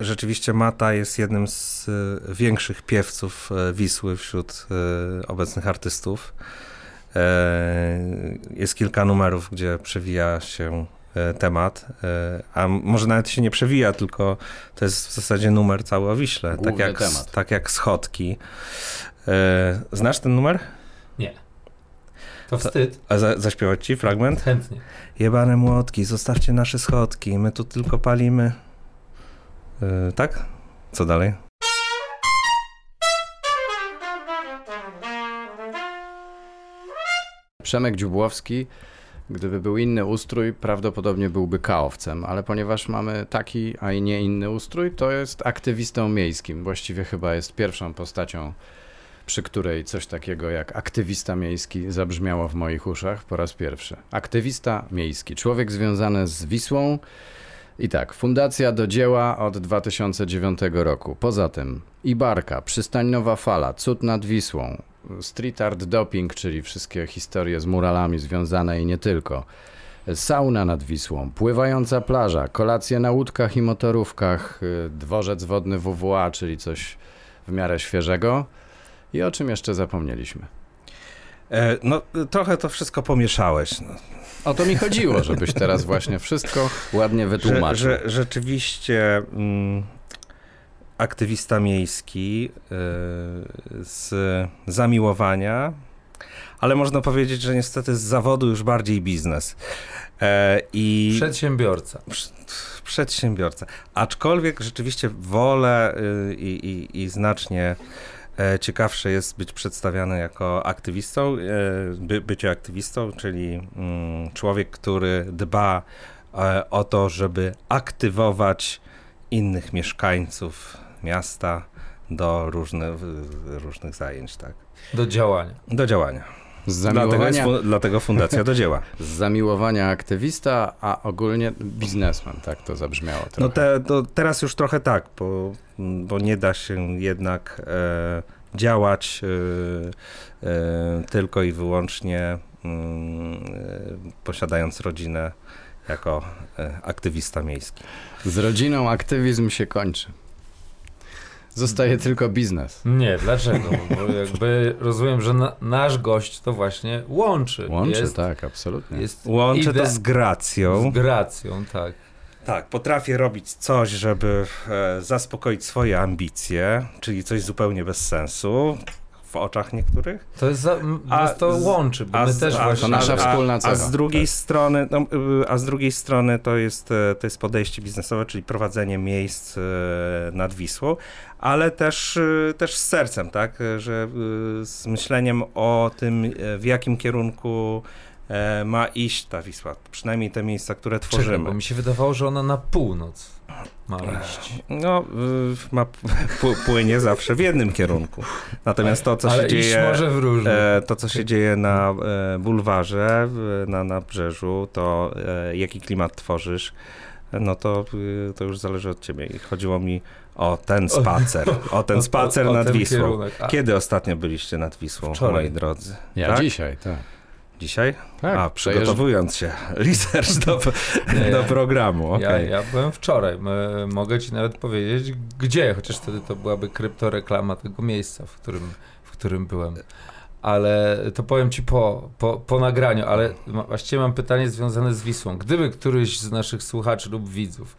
Rzeczywiście Mata jest jednym z e, większych piewców e, Wisły wśród e, obecnych artystów. Jest kilka numerów, gdzie przewija się temat, a może nawet się nie przewija, tylko to jest w zasadzie numer cały o Wiśle, tak jak, temat. tak jak schodki. Znasz ten numer? Nie. To wstyd. A za, zaśpiewać ci fragment? Chętnie. Jebane młotki, zostawcie nasze schodki, my tu tylko palimy. Yy, tak? Co dalej? Przemek Dziubłowski, gdyby był inny ustrój, prawdopodobnie byłby kaowcem, ale ponieważ mamy taki, a nie inny ustrój, to jest aktywistą miejskim. Właściwie chyba jest pierwszą postacią, przy której coś takiego jak aktywista miejski zabrzmiało w moich uszach po raz pierwszy. Aktywista miejski, człowiek związany z Wisłą, i tak, Fundacja do dzieła od 2009 roku. Poza tym Ibarka, Przystań Nowa Fala, Cud nad Wisłą, Street Art Doping, czyli wszystkie historie z muralami związane i nie tylko. Sauna nad Wisłą, pływająca plaża, kolacje na łódkach i motorówkach, y, dworzec wodny WWA, czyli coś w miarę świeżego. I o czym jeszcze zapomnieliśmy? E, no, trochę to wszystko pomieszałeś. No. O to mi chodziło, żebyś teraz właśnie wszystko ładnie wytłumaczył. Że, że, rzeczywiście mm, aktywista miejski y, z zamiłowania, ale można powiedzieć, że niestety z zawodu już bardziej biznes. E, i Przedsiębiorca. Przedsiębiorca. Aczkolwiek rzeczywiście wolę y, i, i znacznie ciekawsze jest być przedstawiany jako aktywistą, e, by, bycie aktywistą, czyli mm, człowiek, który dba e, o to, żeby aktywować innych mieszkańców miasta do różnych, różnych zajęć, tak? Do działania. Do działania. Dlatego, jest, dlatego Fundacja do dzieła. Z zamiłowania aktywista, a ogólnie biznesmen, tak to zabrzmiało. Trochę. No te, to teraz już trochę tak, bo, bo nie da się jednak e, działać e, e, tylko i wyłącznie mm, e, posiadając rodzinę jako e, aktywista miejski. Z rodziną aktywizm się kończy. Zostaje tylko biznes. Nie, dlaczego? Bo jakby rozumiem, że na, nasz gość to właśnie łączy. Łączy, jest, tak, absolutnie. Jest łączy to z gracją. Z gracją, tak. Tak, potrafię robić coś, żeby e, zaspokoić swoje ambicje, czyli coś zupełnie bez sensu w oczach niektórych. To jest, za, a, to łączy, bo my z, też a, właśnie... To nasza wspólna cecha. A z drugiej tak. strony, no, y, a z drugiej strony to jest, e, to jest podejście biznesowe, czyli prowadzenie miejsc e, nad Wisłą, ale też, e, też z sercem, tak, że z myśleniem o tym, w jakim kierunku ma iść ta Wisła, przynajmniej te miejsca, które tworzymy. Czekaj, bo mi się wydawało, że ona na północ ma iść. No, ma, płynie zawsze w jednym kierunku. Natomiast to, co się dzieje, e, to, co się dzieje na e, bulwarze, na nabrzeżu, to e, jaki klimat tworzysz, no to, to już zależy od ciebie. I chodziło mi o ten spacer, o ten spacer o, o, o nad ten Wisłą. Kiedy ostatnio byliście nad Wisłą, Wczoraj. moi drodzy? Ja tak? dzisiaj, tak. Dzisiaj? Tak, A, przygotowując się, research do, nie, do programu. Okay. Ja, ja byłem wczoraj. Mogę ci nawet powiedzieć, gdzie, chociaż wtedy to byłaby kryptoreklama tego miejsca, w którym, w którym byłem. Ale to powiem ci po, po, po nagraniu, ale właściwie mam pytanie związane z Wisłą. Gdyby któryś z naszych słuchaczy lub widzów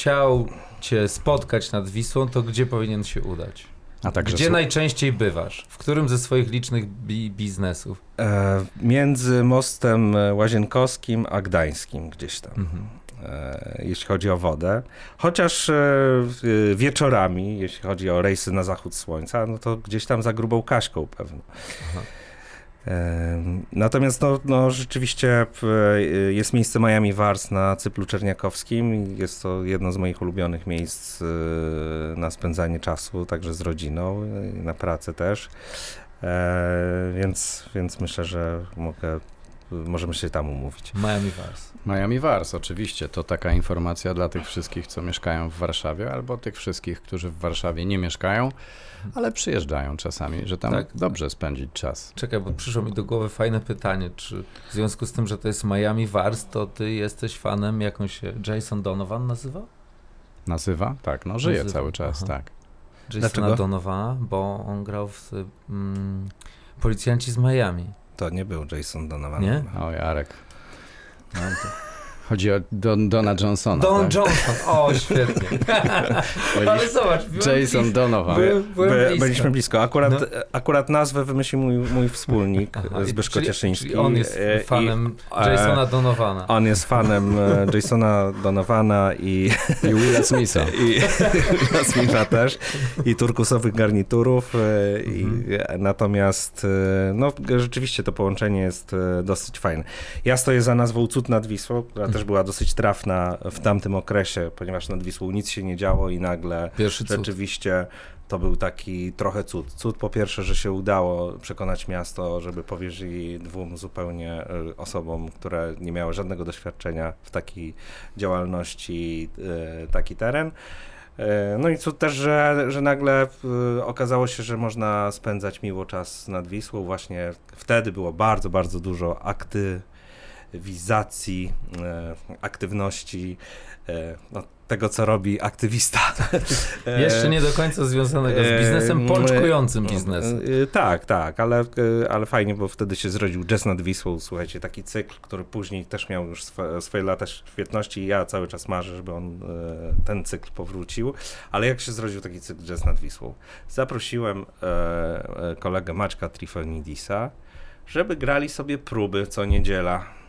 chciał cię spotkać nad Wisłą, to gdzie powinien się udać? Gdzie najczęściej bywasz? W którym ze swoich licznych bi biznesów? E, między mostem Łazienkowskim a Gdańskim gdzieś tam. Mhm. E, jeśli chodzi o wodę. Chociaż e, wieczorami, jeśli chodzi o rejsy na zachód słońca, no to gdzieś tam za grubą Kaśką pewno. Aha. Natomiast no, no, rzeczywiście jest miejsce Miami Wars na Cyplu Czerniakowskim. Jest to jedno z moich ulubionych miejsc e, na spędzanie czasu, także z rodziną, na pracę też. E, więc, więc myślę, że mogę możemy się tam umówić. Miami Wars. Miami Wars, oczywiście. To taka informacja dla tych wszystkich, co mieszkają w Warszawie, albo tych wszystkich, którzy w Warszawie nie mieszkają, ale przyjeżdżają czasami, że tam tak. dobrze spędzić czas. Czekaj, bo przyszło mi do głowy fajne pytanie, czy w związku z tym, że to jest Miami Wars, to ty jesteś fanem, jak on się Jason Donovan nazywa? Nazywa? Tak, no żyje Nazywa, cały czas, aha. tak. Jasona Dlaczego? Bo on grał w mm, Policjanci z Miami. To nie był Jason Donovan. Nie? O, Jarek. No, to... Chodzi o Don, Dona Johnsona. Don tak? Johnson, o świetnie. Ale zobacz, Jason blisko. Donovan. Byłem, byłem By, blisko. byliśmy blisko. Akurat, No. akurat nazwę wymyślił mój, mój wspólnik, Aha, i- Zbyszko czyli- Cieszyński. Czyli on jest e, i- fanem e, Jasona Donowana. On jest fanem e, Jasona Donovana i, I Willa Smitha. i Jasmina też, i turkusowych garniturów. I, Mhm. natomiast no, rzeczywiście to połączenie jest dosyć fajne. Ja stoję za nazwą Cud nad Wisłą, która Mhm. Też była dosyć trafna w tamtym okresie, ponieważ nad Wisłą nic się nie działo i nagle Pierwszy cud. rzeczywiście to był taki trochę cud. Cud po pierwsze, że się udało przekonać miasto, żeby powierzyli dwóm zupełnie e, osobom, które nie miały żadnego doświadczenia w takiej działalności e, taki teren. E, No i cud też, że, że nagle okazało się, że można spędzać miło czas nad Wisłą. Właśnie wtedy było bardzo, bardzo dużo aktywizacji, e, aktywności, e, no, tego, co robi aktywista. Jeszcze nie do końca związanego z e, biznesem, m, pączkującym e, biznesem. Tak, tak, ale, ale fajnie, bo wtedy się zrodził Jazz nad Wisłą, słuchajcie, taki cykl, który później też miał już swe, swoje lata świetności i ja cały czas marzę, żeby on, ten cykl powrócił, ale jak się zrodził taki cykl Jazz nad Wisłą? Zaprosiłem kolegę Maćka Trifonidisa, żeby grali sobie próby co niedziela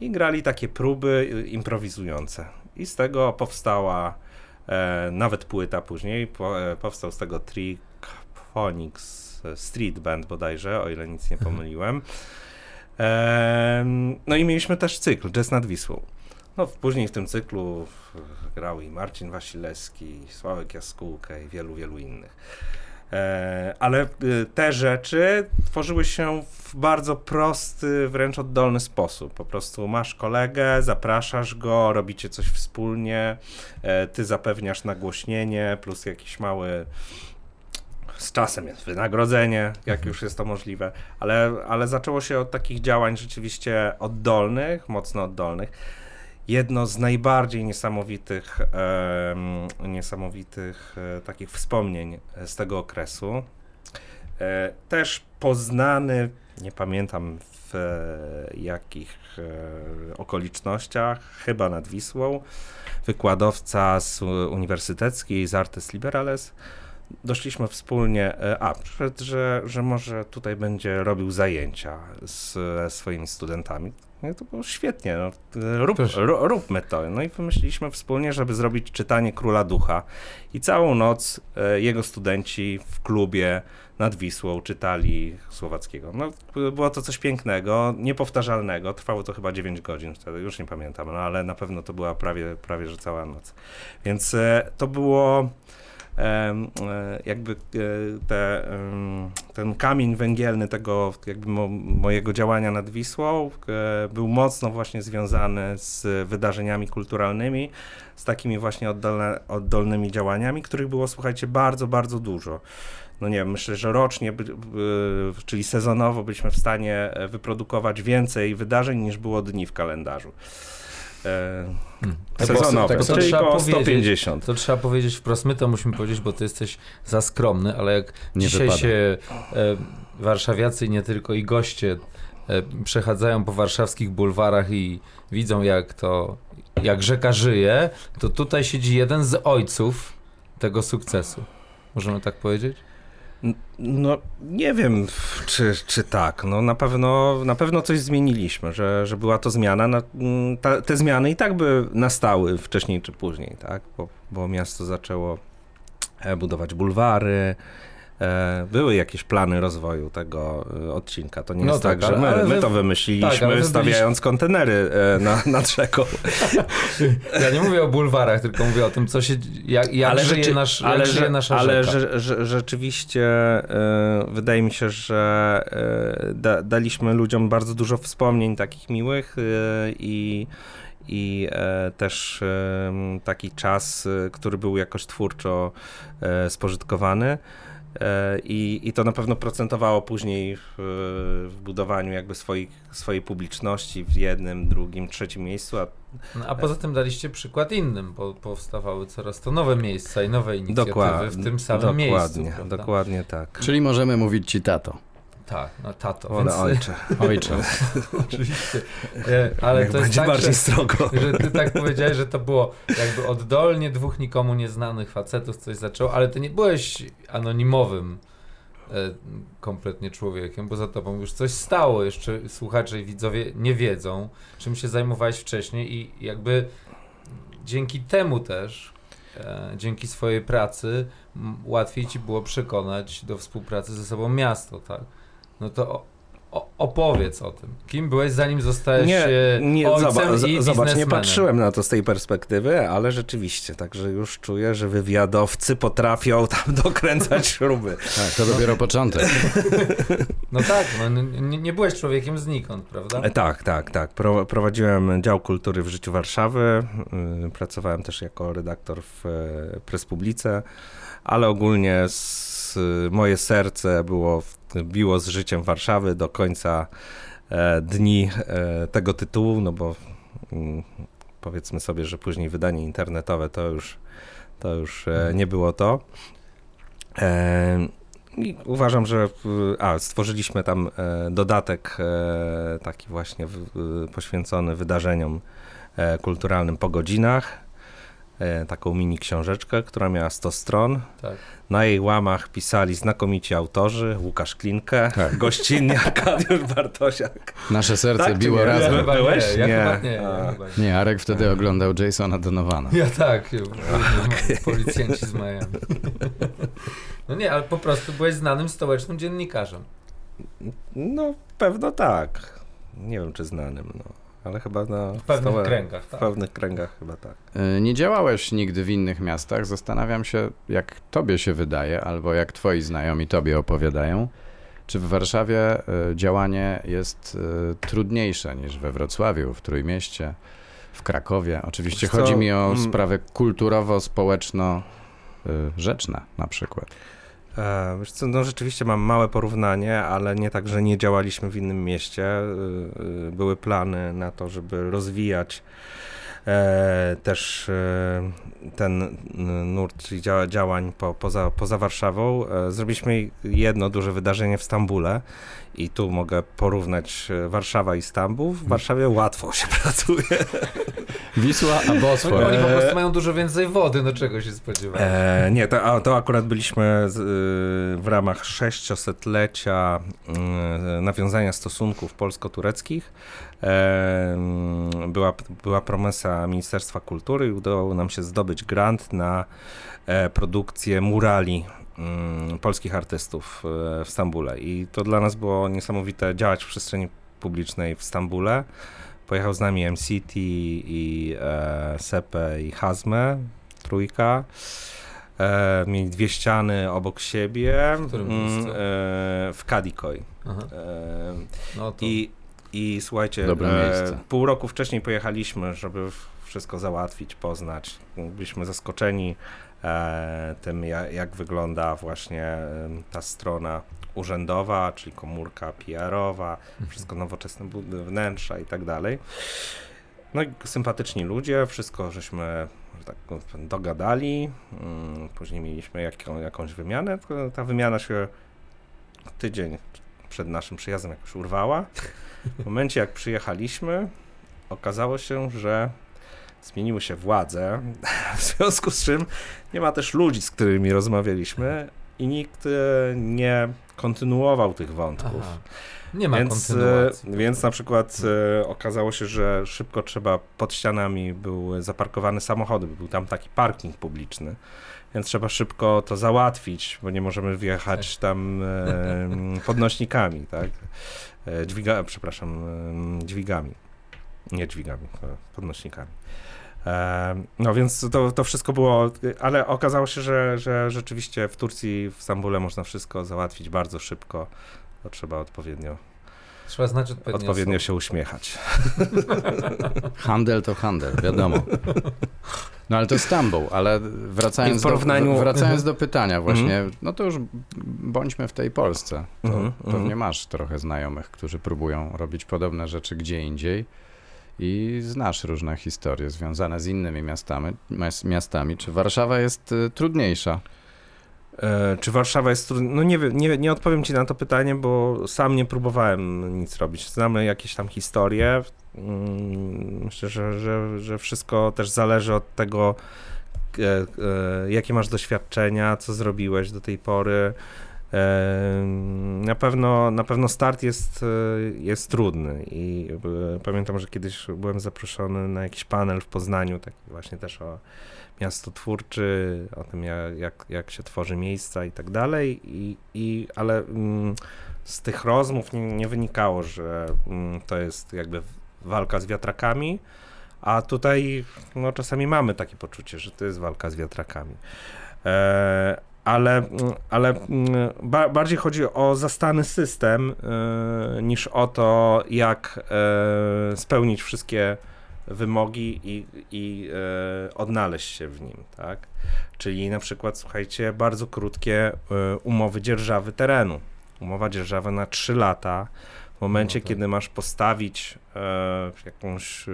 i grali takie próby e, improwizujące i z tego powstała e, nawet płyta później, po, e, powstał z tego Triphonics e, Street Band bodajże, o ile nic nie pomyliłem. Em, no i mieliśmy też cykl Jazz nad Wisłą. No, później w tym cyklu grał i Marcin Wasilewski, i Sławek Jaskółka i wielu, wielu innych. E, ale y, te rzeczy tworzyły się w bardzo prosty, wręcz oddolny sposób. Po prostu masz kolegę, zapraszasz go, robicie coś wspólnie, e, ty zapewniasz nagłośnienie, plus jakiś mały z czasem jest wynagrodzenie, jak już jest to możliwe, ale, ale zaczęło się od takich działań rzeczywiście oddolnych, mocno oddolnych. Jedno z najbardziej niesamowitych, em, niesamowitych e, takich wspomnień z tego okresu. E, też poznany, nie pamiętam w e, jakich e, okolicznościach, chyba nad Wisłą, wykładowca z Uniwersyteckiej, z Artes Liberales, doszliśmy wspólnie, e, a, przed, że, że może tutaj będzie robił zajęcia z e, swoimi studentami. No, to było świetnie, no, rób, róbmy to. No i wymyśliliśmy wspólnie, żeby zrobić czytanie Króla Ducha. I całą noc e, jego studenci w klubie nad Wisłą czytali Słowackiego. No, było to coś pięknego, niepowtarzalnego. Trwało to chyba 9 godzin wtedy, już nie pamiętam, no, ale na pewno to była prawie, prawie że cała noc. Więc e, to było jakby e, te, ten kamień węgielny tego jakby mo, mojego działania nad Wisłą e, był mocno właśnie związany z wydarzeniami kulturalnymi, z takimi właśnie oddolne, oddolnymi działaniami, których było, słuchajcie, bardzo, bardzo dużo. No nie wiem, myślę, że rocznie, czyli sezonowo byliśmy w stanie e, wyprodukować więcej wydarzeń niż było dni w kalendarzu. E, Hmm. sezonowe, tak czyli trzeba około powiedzieć. 150. To trzeba powiedzieć wprost, my to musimy powiedzieć, bo ty jesteś za skromny, ale jak Nie dzisiaj wypada. się e, warszawiacy i nie tylko i goście e, przechadzają po warszawskich bulwarach i widzą jak to, jak rzeka żyje, to tutaj siedzi jeden z ojców tego sukcesu. Możemy tak powiedzieć? No, nie wiem, czy, czy tak. No, na pewno, na pewno coś zmieniliśmy, że, że była to zmiana. Na, mm, ta, te zmiany i tak by nastały wcześniej czy później, tak? Bo, bo miasto zaczęło e, budować bulwary. E, były jakieś plany rozwoju tego e, odcinka. To nie No jest tak, tak, że ale- my, ale my to wymyśliliśmy, tak, ale stawiając kontenery e, na, nad rzeką. Ja nie mówię o bulwarach, tylko mówię o tym, co się, jak, jak żyje, rzeczy- nasz, ale, jak żyje nasza ale rzeka. że, rzeczywiście wydaje mi się, że da, daliśmy ludziom bardzo dużo wspomnień takich miłych i, i e, też e, taki czas, który był jakoś twórczo e, spożytkowany. E, I, I to na pewno procentowało później w, w budowaniu jakby swoich, swojej publiczności w jednym, drugim, trzecim miejscu, a No, a poza tym daliście przykład innym, bo powstawały coraz to nowe miejsca i nowe inicjatywy dokładnie, w tym samym dokładnie, miejscu. prawda? dokładnie tak. Czyli możemy mówić ci tato. Tak, no tato. Wolę Więc, ojcze. Ojcze. oczywiście. Ale Jak to jest będzie tak, bardziej że, strogo. że ty tak powiedziałeś, że to było jakby oddolnie dwóch nikomu nieznanych facetów coś zaczęło, ale ty nie byłeś anonimowym e, kompletnie człowiekiem, bo za tobą już coś stało. Jeszcze słuchacze i widzowie nie wiedzą, czym się zajmowałeś wcześniej i jakby dzięki temu też, e, dzięki swojej pracy, łatwiej ci było przekonać do współpracy ze sobą miasto, tak? No to o, opowiedz o tym. Kim byłeś, zanim zostałeś Nie, e, nie, ojcem zobacz, i z- zobacz, nie patrzyłem na to z tej perspektywy, ale rzeczywiście, także już czuję, że wywiadowcy potrafią tam dokręcać śruby. Tak, to dopiero początek. No tak, no, nie, nie byłeś człowiekiem znikąd, prawda? E, Tak, tak, tak. Pro, prowadziłem dział kultury w życiu Warszawy. y, Pracowałem też jako redaktor w e, Prespublice, ale ogólnie s, moje serce było w- biło z życiem Warszawy do końca e, dni e, tego tytułu, no bo mm, powiedzmy sobie, że później wydanie internetowe to już, to już e, nie było to. I uważam, że a, stworzyliśmy tam dodatek taki właśnie poświęcony wydarzeniom kulturalnym po godzinach. E, taką mini książeczkę, która miała 100 stron. Tak. Na jej łamach pisali znakomici autorzy, Łukasz Klinkę, Tak. gościnnie Arkadiusz Bartosiak. Nasze serce Tak biło nie? Ja razem. chyba Byłeś? nie, ja Nie. chyba nie. Ja, chyba nie. Nie, Arek wtedy oglądał Jasona Donowana. ja tak, policjanci z Miami. No nie, ale po prostu byłeś znanym stołecznym dziennikarzem. No, pewno tak. Nie wiem, czy znanym, no. Ale chyba na W pewnych stole- kręgach, W tak. pewnych kręgach chyba tak. Y, Nie działałeś nigdy w innych miastach. Zastanawiam się, jak tobie się wydaje, albo jak twoi znajomi tobie opowiadają. Czy w Warszawie y, działanie jest y, trudniejsze niż we Wrocławiu, w Trójmieście, w Krakowie? Oczywiście Wiesz co, chodzi mi o mm. sprawy kulturowo-społeczno-rzeczne na przykład. E, Wiesz co, no rzeczywiście mam małe porównanie, ale nie tak, że nie działaliśmy w innym mieście. Y, y, Były plany na to, żeby rozwijać e, też e, ten y, nurt dzia działań po, poza, poza Warszawą. E, Zrobiliśmy jedno duże wydarzenie w Stambule i tu mogę porównać e, Warszawa i Stambuł. W Warszawie łatwo się pracuje. Wisła a Oni, Bosfor. oni po prostu mają dużo więcej wody, no czego się spodziewałem. E, nie, to, a, to akurat byliśmy z, y, w ramach 600-lecia y, nawiązania stosunków polsko-tureckich. Była, była promesa Ministerstwa Kultury i udało nam się zdobyć grant na e, produkcję murali mm, polskich artystów e, w Stambule. I to dla nas było niesamowite działać w przestrzeni publicznej w Stambule. Pojechał z nami MCT i e, Sepe i Hazme, trójka. E, mieli dwie ściany obok siebie. W którym mm, miejscu? e, w Kadikoi. Aha. E, No to i, I słuchajcie, e, pół roku wcześniej pojechaliśmy, żeby wszystko załatwić, poznać. Byliśmy zaskoczeni e, tym, jak, jak wygląda właśnie e, ta strona urzędowa, czyli komórka PR-owa, wszystko nowoczesne wnętrza i tak dalej. No i sympatyczni ludzie, wszystko żeśmy że tak dogadali. Mm, Później mieliśmy jaką, jakąś wymianę. Ta wymiana się tydzień przed naszym przyjazdem jakoś urwała. W momencie jak przyjechaliśmy, okazało się, że zmieniły się władze, w związku z czym nie ma też ludzi, z którymi rozmawialiśmy i nikt e, nie kontynuował tych wątków. Aha. Nie ma Więc, kontynuacji. e, więc na przykład e, okazało się, że szybko trzeba, pod ścianami były zaparkowane samochody, był tam taki parking publiczny, więc trzeba szybko to załatwić, bo nie możemy wjechać tam e, podnośnikami, tak? E, dźwiga, przepraszam, e, dźwigami. Nie dźwigami, podnośnikami. E, No więc to, to wszystko było, ale okazało się, że, że rzeczywiście w Turcji, w Stambule można wszystko załatwić bardzo szybko. To trzeba odpowiednio Trzeba znać odpowiednio. odpowiednio się uśmiechać. Handel to handel, wiadomo. No ale to Stumble, ale wracając, porównaniu- do, wracając Mhm. do pytania właśnie, no to już bądźmy w tej Polsce. To Mhm, pewnie mhm. masz trochę znajomych, którzy próbują robić podobne rzeczy gdzie indziej i znasz różne historie związane z innymi miastami. mias- miastami. Czy Warszawa jest y, trudniejsza? E, Czy Warszawa jest trudna? No nie nie, nie odpowiem ci na to pytanie, bo sam nie próbowałem nic robić. Znamy jakieś tam historie. Mm, Myślę, że, że, że wszystko też zależy od tego, e, e, jakie masz doświadczenia, co zrobiłeś do tej pory. Na pewno, na pewno start jest, jest trudny i pamiętam, że kiedyś byłem zaproszony na jakiś panel w Poznaniu, taki właśnie też o miastotwórczy, o tym jak, jak, się tworzy miejsca i tak dalej, i, i, ale mm, z tych rozmów nie, nie wynikało, że mm, to jest jakby walka z wiatrakami, a tutaj no, czasami mamy takie poczucie, że to jest walka z wiatrakami. E, ale mm, ale mm, ba, bardziej chodzi o zastany system e, niż o to, jak e, spełnić wszystkie wymogi i, i e, odnaleźć się w nim, tak? Czyli na przykład, słuchajcie, bardzo krótkie e, umowy dzierżawy terenu. Umowa dzierżawy na 3 lata. W momencie, No tak. kiedy masz postawić e, jakąś, e,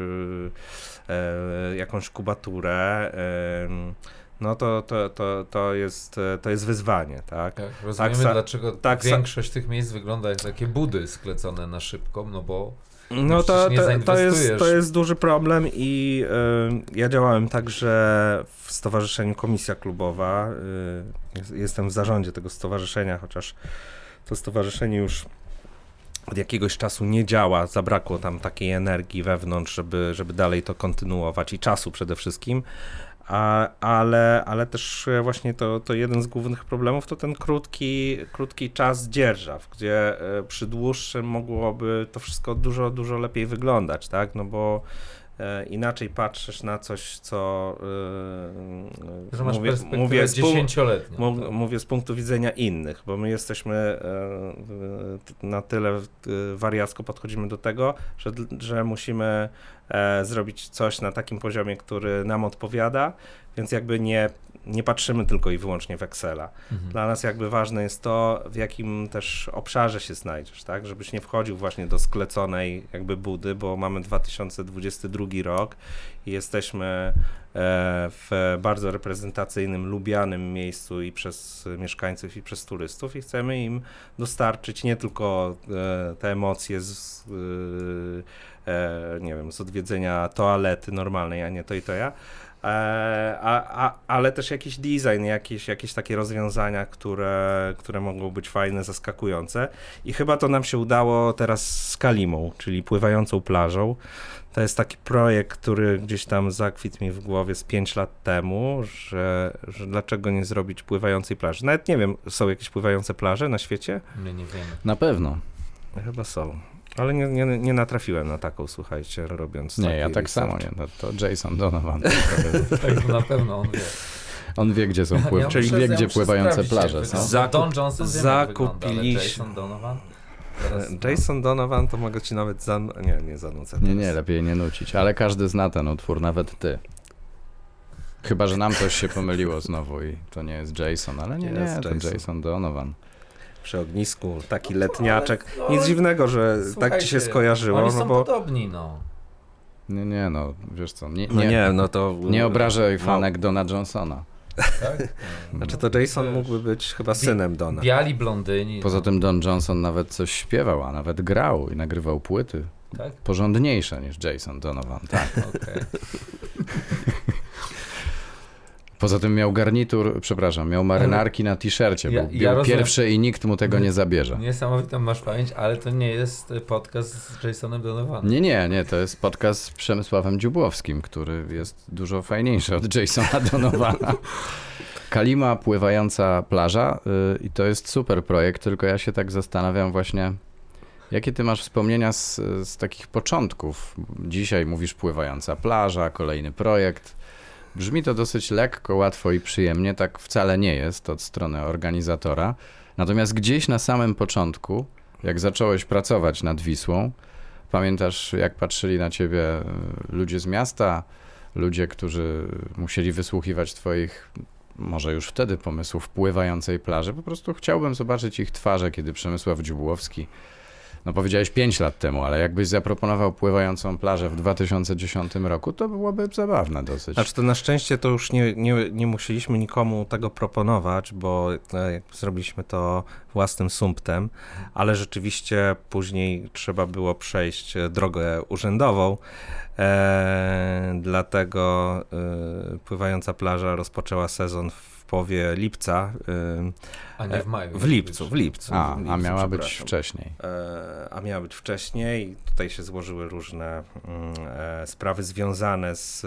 e, jakąś kubaturę, e, no to, to, to, to, jest, to jest wyzwanie, tak? Tak, rozumiemy, sa- dlaczego tak większość tych miejsc wygląda jak takie budy sklecone na szybko, no bo No to, to, to, jest, to jest duży problem i y, ja działałem także w Stowarzyszeniu Komisja Klubowa. Y, jest- jestem w zarządzie tego stowarzyszenia, chociaż to stowarzyszenie już od jakiegoś czasu nie działa, zabrakło tam takiej energii wewnątrz, żeby, żeby dalej to kontynuować i czasu przede wszystkim. A, ale, ale też e, właśnie to, to jeden z głównych problemów to ten krótki, krótki czas dzierżaw, gdzie e, przy dłuższym mogłoby to wszystko dużo, dużo lepiej wyglądać, tak? No bo inaczej patrzysz na coś, co e, że masz mówię, mówię, z. Mów, tak. mówię z punktu widzenia innych, bo my jesteśmy e, t- na tyle e, wariacko podchodzimy do tego, że, że musimy e, zrobić coś na takim poziomie, który nam odpowiada, więc jakby nie, nie patrzymy tylko i wyłącznie w Excela. Mhm. Dla nas jakby ważne jest to, w jakim też obszarze się znajdziesz, tak? Żebyś nie wchodził właśnie do skleconej jakby budy, bo mamy 2022 rok i jesteśmy e, w bardzo reprezentacyjnym, lubianym miejscu i przez mieszkańców, i przez turystów i chcemy im dostarczyć nie tylko e, te emocje z, e, nie wiem, z odwiedzenia toalety normalnej, a nie to i to ja, a, a, ale też jakiś design, jakieś, jakieś takie rozwiązania, które, które mogą być fajne, zaskakujące. I chyba to nam się udało teraz z Kalimą, czyli pływającą plażą. To jest taki projekt, który gdzieś tam zakwitł mi w głowie z 5 lat temu, że, że dlaczego nie zrobić pływającej plaży. Nawet nie wiem, są jakieś pływające plaże na świecie? My nie wiemy. Na pewno. Chyba są. Ale nie, nie, nie natrafiłem na taką, słuchajcie, robiąc Nie, ja tak research. samo nie. No, to Jason Donovan. Tak, na pewno on wie. On wie, gdzie są Ja pływ... Czyli muszę- wie, ja gdzie pływające plaże są. Zakup- zakupiliśmy- Jason Donovan? Teraz, no. E, Jason Donovan to mogę ci nawet zan... Nie, nie zanucę. Nie, nie, lepiej nie nucić, ale każdy zna ten utwór, nawet ty. Chyba, że nam coś się pomyliło znowu i to nie jest Jason, ale nie, Nie nie, jest Jason. Jason Donovan. Przy ognisku, taki letniaczek. No, Nic dziwnego, że tak ci się skojarzyło, Oni no są bo... podobni, no. Nie, nie, no, wiesz co, nie, No nie, nie, no to... nie obrażaj no, fanek Dona Johnsona. Tak? Znaczy to Jason mógłby być chyba synem Dona. Biali blondyni. Poza no, tym Don Johnson nawet coś śpiewał, a nawet grał i nagrywał płyty. Tak? Porządniejsze niż Jason Donovan, tak. Okej. Poza tym miał garnitur, przepraszam, miał marynarki na t-shircie. Ja- Był, ja pierwszy i nikt mu tego nie zabierze. Niesamowitą masz pamięć, ale to nie jest podcast z Jasonem Donovanem. Nie, nie, nie, to jest podcast z Przemysławem Dziubłowskim, który jest dużo fajniejszy od Jasona Donowana. Kalima pływająca plaża y, i to jest super projekt, tylko ja się tak zastanawiam właśnie, jakie ty masz wspomnienia z, z takich początków? Dzisiaj mówisz pływająca plaża, kolejny projekt. Brzmi to dosyć lekko, łatwo i przyjemnie, tak wcale nie jest od strony organizatora. Natomiast gdzieś na samym początku jak zacząłeś pracować nad Wisłą, pamiętasz, jak patrzyli na ciebie y, ludzie z miasta, ludzie, którzy musieli wysłuchiwać twoich, może już wtedy pomysłów pływającej plaży. Po prostu chciałbym zobaczyć ich twarze, kiedy Przemysław Dziubłowski, no powiedziałeś 5 lat temu, ale jakbyś zaproponował pływającą plażę w 2010 roku, to byłoby zabawne dosyć. Znaczy to na szczęście to już nie, nie, nie musieliśmy nikomu tego proponować, bo e, zrobiliśmy to własnym sumptem, ale rzeczywiście później trzeba było przejść e, drogę urzędową, e, dlatego e, pływająca plaża rozpoczęła sezon w połowie lipca, e, A nie w maju. w lipcu, w lipcu. A, w lipcu, a miała być wcześniej. E, a miała być wcześniej. Tutaj się złożyły różne mm, e, sprawy związane z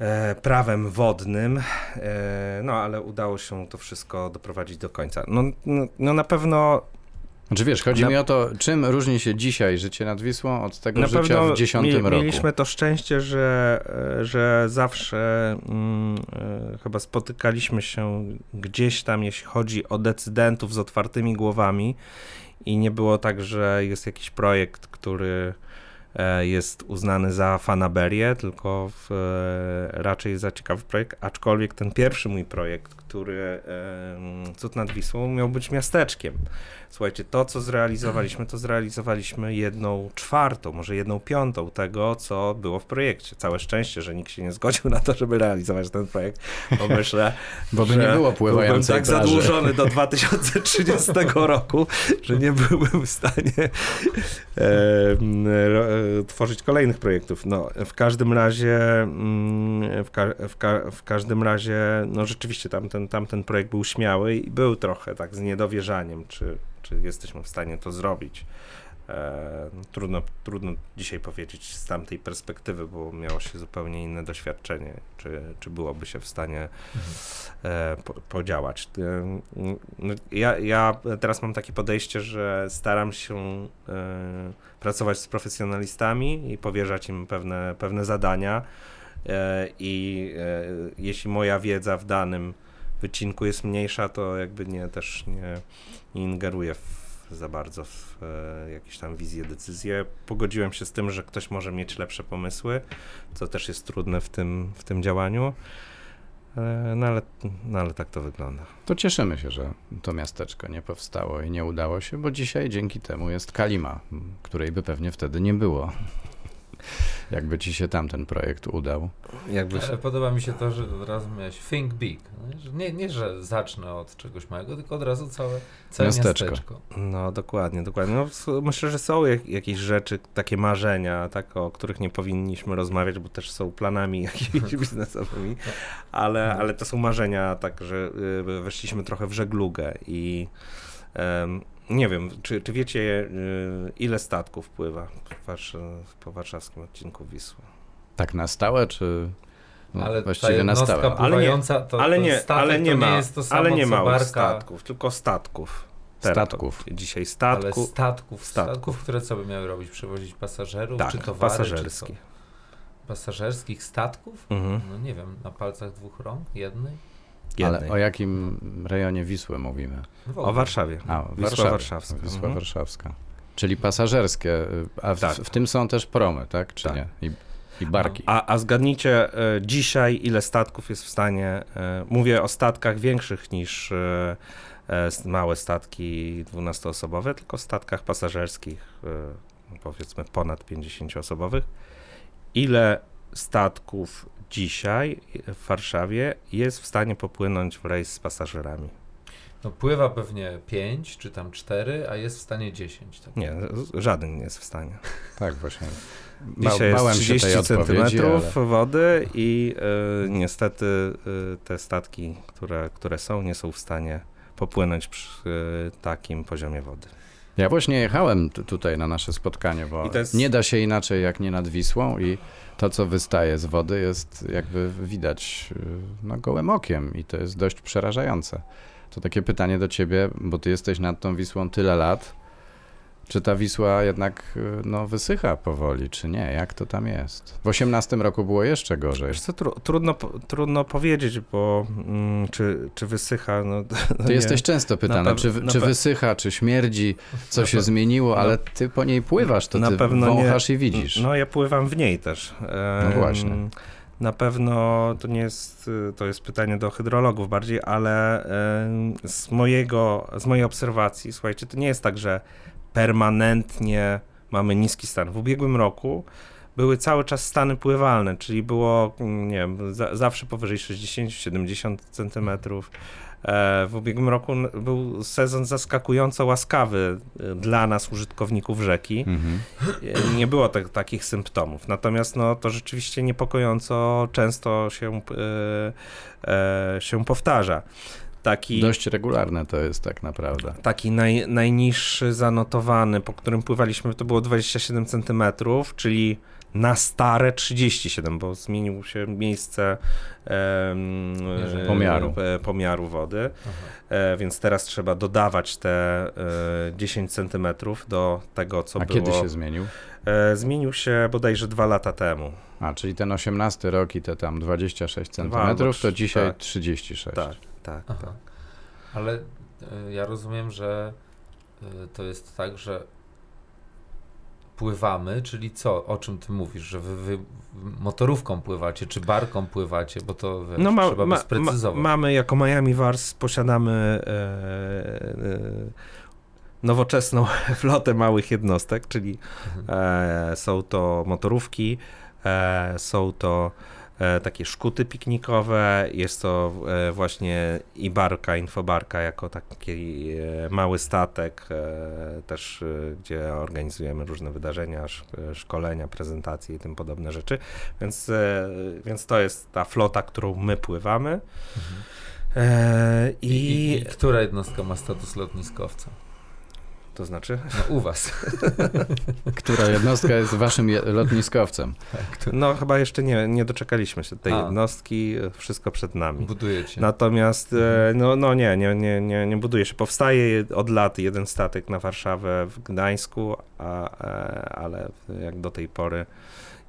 e, prawem wodnym, e, no ale udało się to wszystko doprowadzić do końca. No, no, no na pewno Znaczy wiesz, chodzi Na- mi o to, czym różni się dzisiaj życie nad Wisłą od tego na życia w 10 mi- roku. mieliśmy to szczęście, że, że zawsze mm, e, chyba spotykaliśmy się gdzieś tam, jeśli chodzi o decydentów z otwartymi głowami i nie było tak, że jest jakiś projekt, który e, jest uznany za fanaberię, tylko w, e, raczej za ciekawy projekt, aczkolwiek ten pierwszy mój projekt, który Cud nad Wisłą miał być miasteczkiem. Słuchajcie, to co zrealizowaliśmy, to zrealizowaliśmy jedną czwartą, może jedną piątą tego, co było w projekcie. Całe szczęście, że nikt się nie zgodził na to, żeby realizować ten projekt, bo myślę, Bo by nie było pływającej tak plaży. zadłużony do 2030 roku, że nie byłbym w stanie tworzyć kolejnych projektów. No, w każdym razie, mm, w, ka- w, ka- w każdym razie, no rzeczywiście tamten, tamten projekt był śmiały i był trochę tak z niedowierzaniem, czy, czy jesteśmy w stanie to zrobić. E, no, trudno, trudno dzisiaj powiedzieć z tamtej perspektywy, bo miało się zupełnie inne doświadczenie, czy, czy byłoby się w stanie e, po, podziałać. E, no, ja, ja teraz mam takie podejście, że staram się e, pracować z profesjonalistami i powierzać im pewne, pewne zadania e, i e, jeśli moja wiedza w danym wycinku jest mniejsza, to jakby nie też nie, nie ingeruję w, za bardzo w e, jakieś tam wizje, decyzje. Pogodziłem się z tym, że ktoś może mieć lepsze pomysły, co też jest trudne w tym, w tym działaniu. E, No ale, no ale tak to wygląda. To cieszymy się, że to miasteczko nie powstało i nie udało się, bo dzisiaj dzięki temu jest Kalima, której by pewnie wtedy nie było. Jakby ci się tamten projekt udał. Jakby Ale podoba mi się to, że od razu miałeś think big. Nie, że nie, nie że zacznę od czegoś małego, tylko od razu całe, całe Miasteczko. miasteczko. No dokładnie, dokładnie. No, myślę, że są jak, jakieś rzeczy, takie marzenia, tak, o których nie powinniśmy rozmawiać, bo też są planami jakimiś biznesowymi, ale, ale to są marzenia, tak, że y, weszliśmy trochę w żeglugę i nie wiem, czy, czy wiecie, y, ile statków pływa po warszawskim odcinku Wisły? Tak na stałe, czy no, ale właściwie na stałe? Ale nie- to, ale nie, statek ale nie to ma, nie jest to samo, ale nie co małych barka, statków, tylko statków. Teraz, Statków. Dzisiaj ale statku, statków, statków. statków, które co by miały robić? Przewozić pasażerów, tak, czy towary. Czy co? Pasażerskich statków? Mhm. No nie wiem, na palcach dwóch rąk? Jednej? Ale o jakim rejonie Wisły mówimy? O. Warszawie. A, Wisła Warszawie. Warszawska. Wisła Mhm. Warszawska. Czyli pasażerskie, y, a w, Tak. w tym są też promy, tak? Czy Tak. nie? I, i barki. A, a zgadnijcie e, dzisiaj, ile statków jest w stanie. E, mówię o statkach większych niż małe statki 12-osobowe, tylko statkach pasażerskich, powiedzmy ponad 50-osobowych. Ile statków dzisiaj w Warszawie jest w stanie popłynąć w rejs z pasażerami? No pływa pewnie 5 czy tam 4, a jest w stanie 10. Tak? Nie, żaden nie jest w stanie. Tak, właśnie. Ba- Dzisiaj jest bałem się 30 tej odpowiedzi, centymetrów ale... wody i e, niestety e, te statki, które, które są, nie są w stanie popłynąć przy e, takim poziomie wody. Ja właśnie jechałem tu- tutaj na nasze spotkanie, bo jest- nie da się inaczej jak nie nad Wisłą i to, co wystaje z wody jest jakby widać y, no, gołym okiem i to jest dość przerażające. To takie pytanie do ciebie, bo ty jesteś nad tą Wisłą tyle lat. Czy ta Wisła jednak y, no, wysycha powoli, czy nie? Jak to tam jest? W 18 roku było jeszcze gorzej. Wiesz co, tru, trudno, trudno powiedzieć, bo mm, czy, czy wysycha, no, no Ty nie. jesteś często pytany, czy, czy wysycha, czy śmierdzi, co się zmieniło, ale ty po niej pływasz, to na ty pewno nie- wąchasz i widzisz. No ja pływam w niej też. Em, No właśnie. Na pewno to nie jest, y, to jest pytanie do hydrologów bardziej, ale z mojego, z mojej obserwacji, słuchajcie, to nie jest tak, że permanentnie mamy niski stan. W ubiegłym roku były cały czas stany pływalne, czyli było, mm, nie wiem, za, zawsze powyżej 60-70 centymetrów. E, W ubiegłym roku był sezon zaskakująco łaskawy y, dla nas, użytkowników rzeki. Mhm. Nie było tak, takich symptomów. Natomiast no, to rzeczywiście niepokojąco często się, e, e, się powtarza. Taki, Dość regularne to jest tak naprawdę. taki naj, najniższy zanotowany, po którym pływaliśmy, to było 27 cm, czyli na stare 37, bo zmieniło się miejsce em, e, Pomiaru. e, pomiaru wody. E, więc teraz trzeba dodawać te e, 10 cm do tego, co A było. kiedy się zmienił? E, zmienił się bodajże dwa lata temu. A, czyli ten 18 rok i te tam 26 albo centymetrów, to dzisiaj tak. 36. Tak, tak, Aha. tak. Ale y, ja rozumiem, że y, to jest tak, że pływamy, czyli co? O czym ty mówisz? Że wy, wy motorówką pływacie, czy barką pływacie, bo to wiesz, No ma, trzeba ma, by sprecyzować. ma, mamy jako Miami Wars posiadamy e, e, nowoczesną flotę małych jednostek, czyli Mhm. e, są to motorówki, e, są to e, takie szkuty piknikowe, jest to e, właśnie i barka, infobarka jako taki e, mały statek, e, też e, gdzie organizujemy różne wydarzenia, sz, e, szkolenia, prezentacje i tym podobne rzeczy, więc, e, więc to jest ta flota, którą my pływamy. Mhm. E, I, i, I I która jednostka ma status lotniskowca? To znaczy? No u was. Która jednostka jest waszym je- lotniskowcem? Tak, No chyba jeszcze nie, nie doczekaliśmy się tej A. jednostki, wszystko przed nami. budujecie. Natomiast e, no, no nie, nie, nie, nie, nie buduje się. Powstaje od lat jeden statek na Warszawę w Gdańsku, a, e, ale jak do tej pory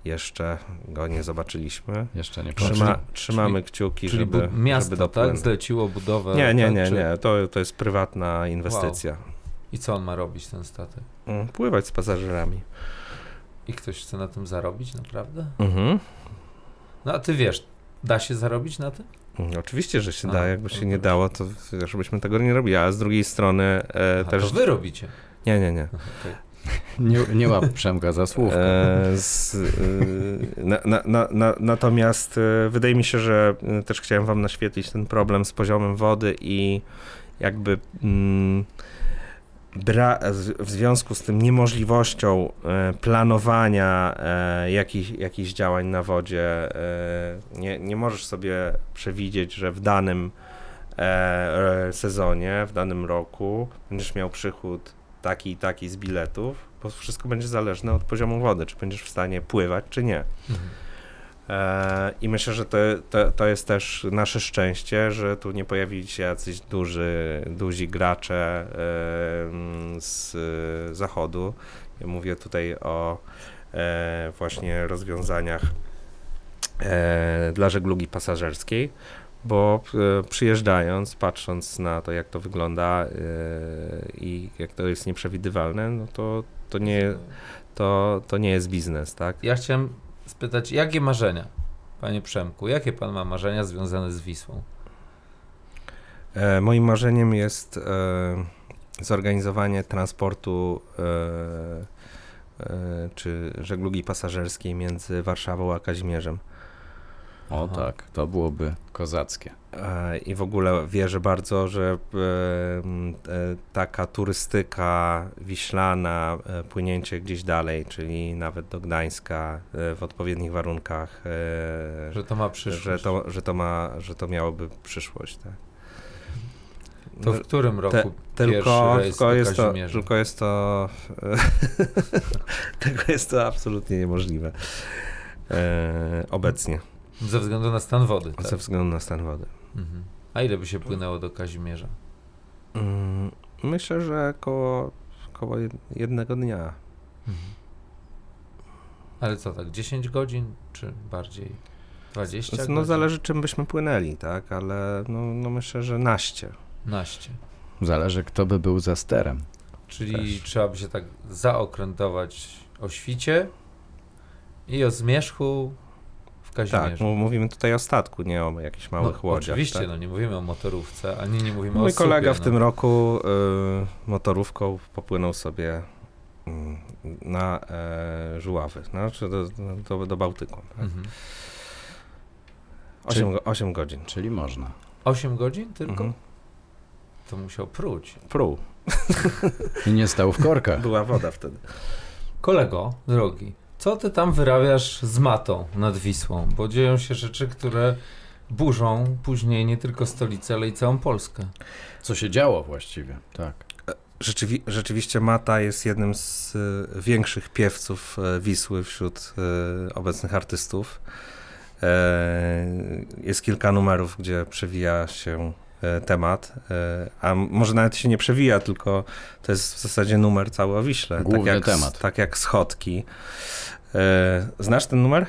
jeszcze go nie zobaczyliśmy. Jeszcze nie Trzyma- czyli- trzymamy kciuki, Czyli żeby, bu- miasto, żeby tak? Zleciło budowę. Nie, nie, tak? nie, Czy- nie. To, to jest prywatna inwestycja. I co on ma robić, ten statek? Mm, Pływać z pasażerami. I ktoś chce na tym zarobić, naprawdę? Mhm. No a ty wiesz, da się zarobić na tym? Mm, Oczywiście, że się A, da. Jakby się nie dało, to żebyśmy tego nie robili. A z drugiej strony e, A też. to wy robicie. Nie, nie, nie. Nie, nie łap Przemka za słówko. E, z, e, na, na, na, na, natomiast e, wydaje mi się, że e, też chciałem wam naświetlić ten problem z poziomem wody i jakby mm, w związku z tym niemożliwością e, planowania e, jakichś, jakichś działań na wodzie, e, nie, nie możesz sobie przewidzieć, że w danym sezonie, w danym roku będziesz miał przychód taki i taki z biletów, bo wszystko będzie zależne od poziomu wody, czy będziesz w stanie pływać, czy nie. Mhm. E, I myślę, że to, to, to jest też nasze szczęście, że tu nie pojawili się jacyś duży, duzi gracze z zachodu. Ja mówię tutaj o e, właśnie rozwiązaniach e, dla żeglugi pasażerskiej, bo przyjeżdżając, patrząc na to, jak to wygląda i jak to jest nieprzewidywalne, no to, to, nie, to, to nie jest biznes, tak? Ja chciałem spytać, jakie marzenia, panie Przemku, jakie pan ma marzenia związane z Wisłą? E, moim marzeniem jest e, zorganizowanie transportu e, e, czy żeglugi pasażerskiej między Warszawą a Kazimierzem. O Aha. tak, to byłoby kozackie. E, I w ogóle wierzę bardzo, że e, e, taka turystyka wiślana, płynięcie gdzieś dalej, czyli nawet do Gdańska w odpowiednich warunkach, Że to ma przyszłość. że, to, że, to ma, że to miałoby przyszłość. Tak. To w którym roku Te- pierwszy tylko, rejs tylko, jest to, tylko jest to tylko jest to absolutnie niemożliwe e, obecnie Ze względu na stan wody, tak? ze względu na stan wody. Mhm. A ile by się płynęło do Kazimierza? Mm, Myślę, że około, około jed- jednego dnia. Mhm. Ale co tak, 10 godzin, czy bardziej 20 No godzin? zależy czym byśmy płynęli, tak, ale no, no myślę, że naście. Naście. Zależy, kto by był za sterem. Czyli Też. trzeba by się tak zaokrętować o świcie i o zmierzchu w Tak, Kazimierzu. mu- mówimy tutaj o statku, nie o jakichś małych no, łodziach. Oczywiście, tak? no nie mówimy o motorówce, ani nie mówimy o Mój kolega w no. tym roku y, motorówką popłynął sobie y, na e, Żuławy, znaczy do, do, do Bałtyku. Tak? Mhm. 8, go- 8 godzin. Czyli można. 8 godzin tylko? Mhm. To musiał pruć. Pruł. I nie stał w korkach. Była woda wtedy. Kolego, drogi, co ty tam wyrabiasz z matą nad Wisłą? Bo dzieją się rzeczy, które burzą później nie tylko stolicę, ale i całą Polskę. Co się działo właściwie, tak. Rzeczywi- rzeczywiście Mata jest jednym z y, większych piewców e, Wisły wśród y, obecnych artystów. Jest kilka numerów, gdzie przewija się temat, e, a może nawet się nie przewija, tylko to jest w zasadzie numer cały o Wiśle. Główny tak jak, temat. Tak jak schodki. E, znasz ten numer?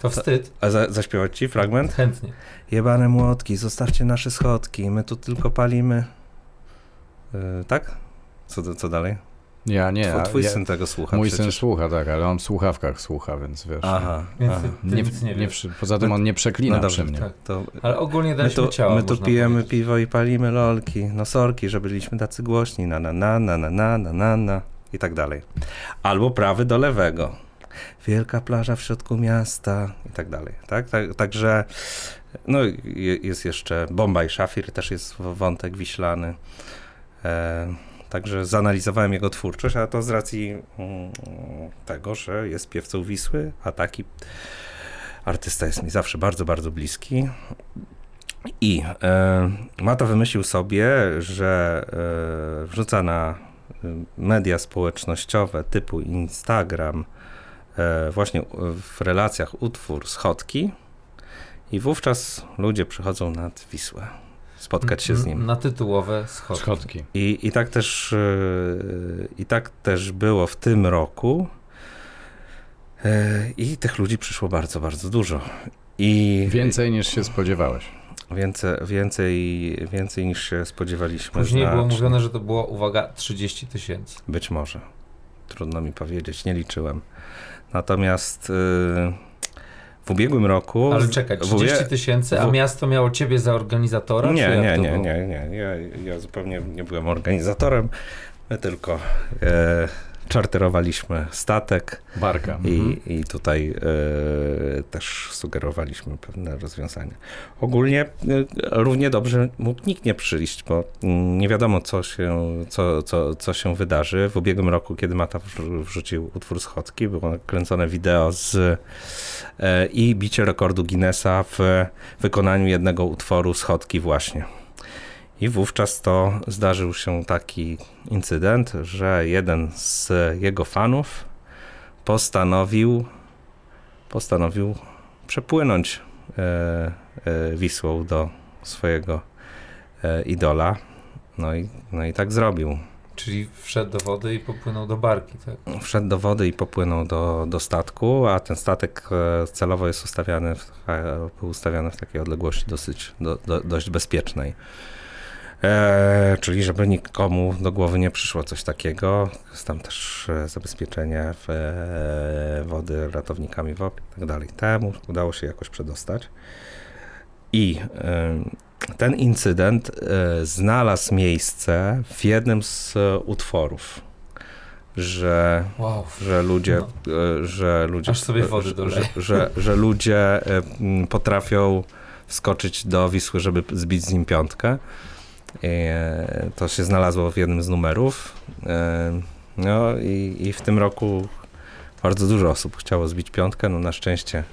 To wstyd. A za, zaśpiewać ci fragment? Chętnie. Jebane młotki, zostawcie nasze schodki, my tu tylko palimy. E, tak? Co, co dalej? Ja nie, Twój, a twój ja, syn tego słucha mój przecież. syn słucha, tak, ale on w słuchawkach słucha, więc wiesz. Aha, Więc aha. Nie, nic nie nie, poza tym on nie przeklina No dobrze, przy mnie. tak. To Ale ogólnie my daliśmy tu, ciała, my tu pijemy powiedzieć. piwo i palimy lolki. No sorki, że byliśmy tacy głośni. Na na na na na na na na na i tak dalej. Albo prawy do lewego. Wielka plaża w środku miasta i tak dalej. Tak? tak także no, je- jest jeszcze Bomba i Szafir, też jest w- wątek wiślany. E, także zanalizowałem jego twórczość, a to z racji mm, tego, że jest piewcą Wisły, a taki artysta jest mi zawsze bardzo, bardzo bliski. I e, Mata wymyślił sobie, że e, wrzuca na e, media społecznościowe typu Instagram e, właśnie w relacjach utwór schodki i wówczas ludzie przychodzą nad Wisłę spotkać się z nim. Na tytułowe schody. Schodki. I, i, tak też, e, I tak też było w tym roku. E, I tych ludzi przyszło bardzo, bardzo dużo. I Więcej niż się spodziewałeś. Więcej, więcej, więcej niż się spodziewaliśmy. Później było mówione, że to było, uwaga, 30 tysięcy. Być może. Trudno mi powiedzieć, nie liczyłem. Natomiast y, w ubiegłym roku. Ale czekaj, w ubie- 30 tysięcy, a miasto miało ciebie za organizatora? Nie, nie, nie, nie, nie. Ja, ja zupełnie nie byłem organizatorem. My tylko e, czarterowaliśmy statek Barka. i, Mhm. i tutaj e, też sugerowaliśmy pewne rozwiązania. Ogólnie e, równie dobrze mógł nikt nie przyjść, bo mm, nie wiadomo, co się, co, co, co się wydarzy. W ubiegłym roku, kiedy Mata wrzu- wrzucił utwór Schodki, było kręcone wideo z e, i bicie rekordu Guinnessa w wykonaniu jednego utworu Schodki właśnie. I wówczas to zdarzył się taki incydent, że jeden z jego fanów postanowił, postanowił przepłynąć e, e, Wisłą do swojego e, idola. No i, no i tak zrobił. Czyli wszedł do wody i popłynął do barki, tak? Wszedł do wody i popłynął do, do statku, a ten statek celowo jest ustawiany w, był ustawiony w takiej odległości dosyć, do, do, dość bezpiecznej. E, czyli żeby nikomu do głowy nie przyszło coś takiego. Jest tam też e, zabezpieczenie w, e, wody ratownikami wody i tak dalej. Temu udało się jakoś przedostać. I e, ten incydent e, znalazł miejsce w jednym z utworów, że Wow. że ludzie, No. że ludzie, Aż sobie wody że, że, że, że ludzie potrafią wskoczyć do Wisły, żeby zbić z nim piątkę. E, to się znalazło w jednym z numerów. E, No i, i w tym roku bardzo dużo osób chciało zbić piątkę. No na szczęście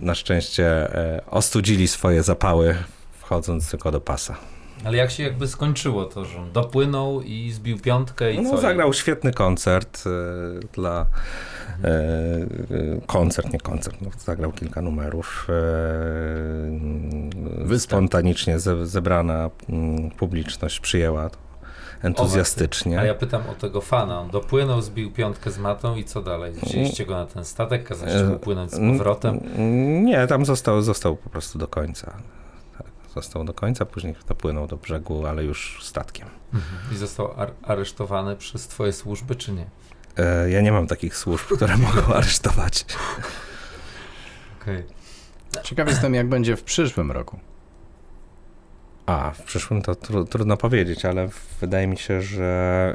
na szczęście e, ostudzili swoje zapały wchodząc tylko do pasa. Ale jak się jakby skończyło to, że on dopłynął i zbił piątkę i No, co? zagrał świetny koncert e, dla e, koncert, nie koncert, no, zagrał kilka numerów. Występ. spontanicznie ze, zebrana mm, publiczność przyjęła to entuzjastycznie. A ja pytam o tego fana. On dopłynął, zbił piątkę z matą i co dalej? Wzięliście go na ten statek, kazaliście mu płynąć z powrotem? Nie, tam został, został po prostu do końca. Został do końca, później dopłynął do brzegu, ale już statkiem. Mhm. I został ar- aresztowany przez twoje służby, czy nie? E, Ja nie mam takich służb, które mogą aresztować. Okej. Ciekaw jestem, jak będzie w przyszłym roku. A, w przyszłym to tru, trudno powiedzieć, ale wydaje mi się, że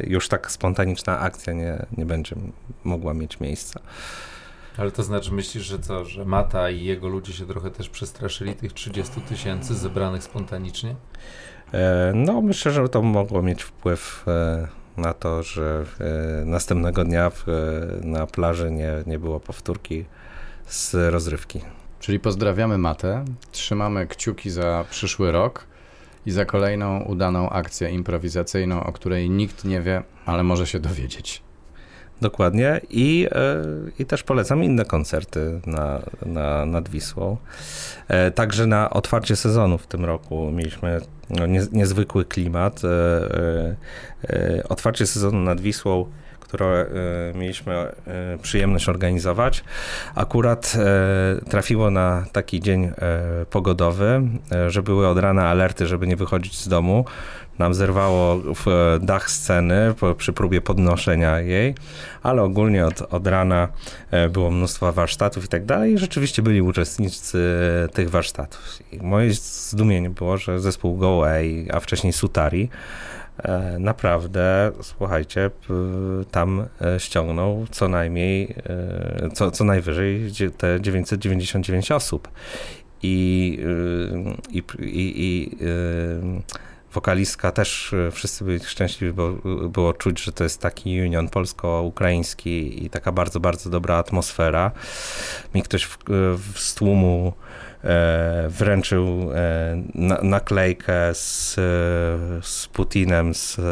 y, y, już tak spontaniczna akcja nie, nie będzie mogła mieć miejsca. Ale to znaczy myślisz, że co, że Mata i jego ludzie się trochę też przestraszyli tych 30 tysięcy zebranych spontanicznie? E, No, myślę, że to mogło mieć wpływ e, na to, że e, następnego dnia w, e, na plaży nie, nie było powtórki z rozrywki. Czyli pozdrawiamy Matę, trzymamy kciuki za przyszły rok i za kolejną udaną akcję improwizacyjną, o której nikt nie wie, ale może się dowiedzieć. Dokładnie. I, e, I też polecam inne koncerty na, na, nad Wisłą. E, Także na otwarcie sezonu w tym roku mieliśmy no, nie, niezwykły klimat. E, Otwarcie sezonu nad Wisłą, które e, mieliśmy e, przyjemność organizować, akurat e, trafiło na taki dzień pogodowy, że były od rana alerty, żeby nie wychodzić z domu. Nam zerwało dach sceny przy próbie podnoszenia jej, ale ogólnie od, od rana było mnóstwo warsztatów i tak dalej. I rzeczywiście byli uczestnicy tych warsztatów. I moje zdumienie było, że zespół Go Away, a wcześniej Sutari, naprawdę, słuchajcie, tam e, ściągnął co najmniej, e, co, co najwyżej te 999 osób. I, y, i, i, i y, wokalistka też y, wszyscy byli szczęśliwi, bo było czuć, że to jest taki union polsko-ukraiński i taka bardzo, bardzo dobra atmosfera. Mi ktoś w, w z tłumu e, wręczył e, na, naklejkę z, e, z Putinem, z, e,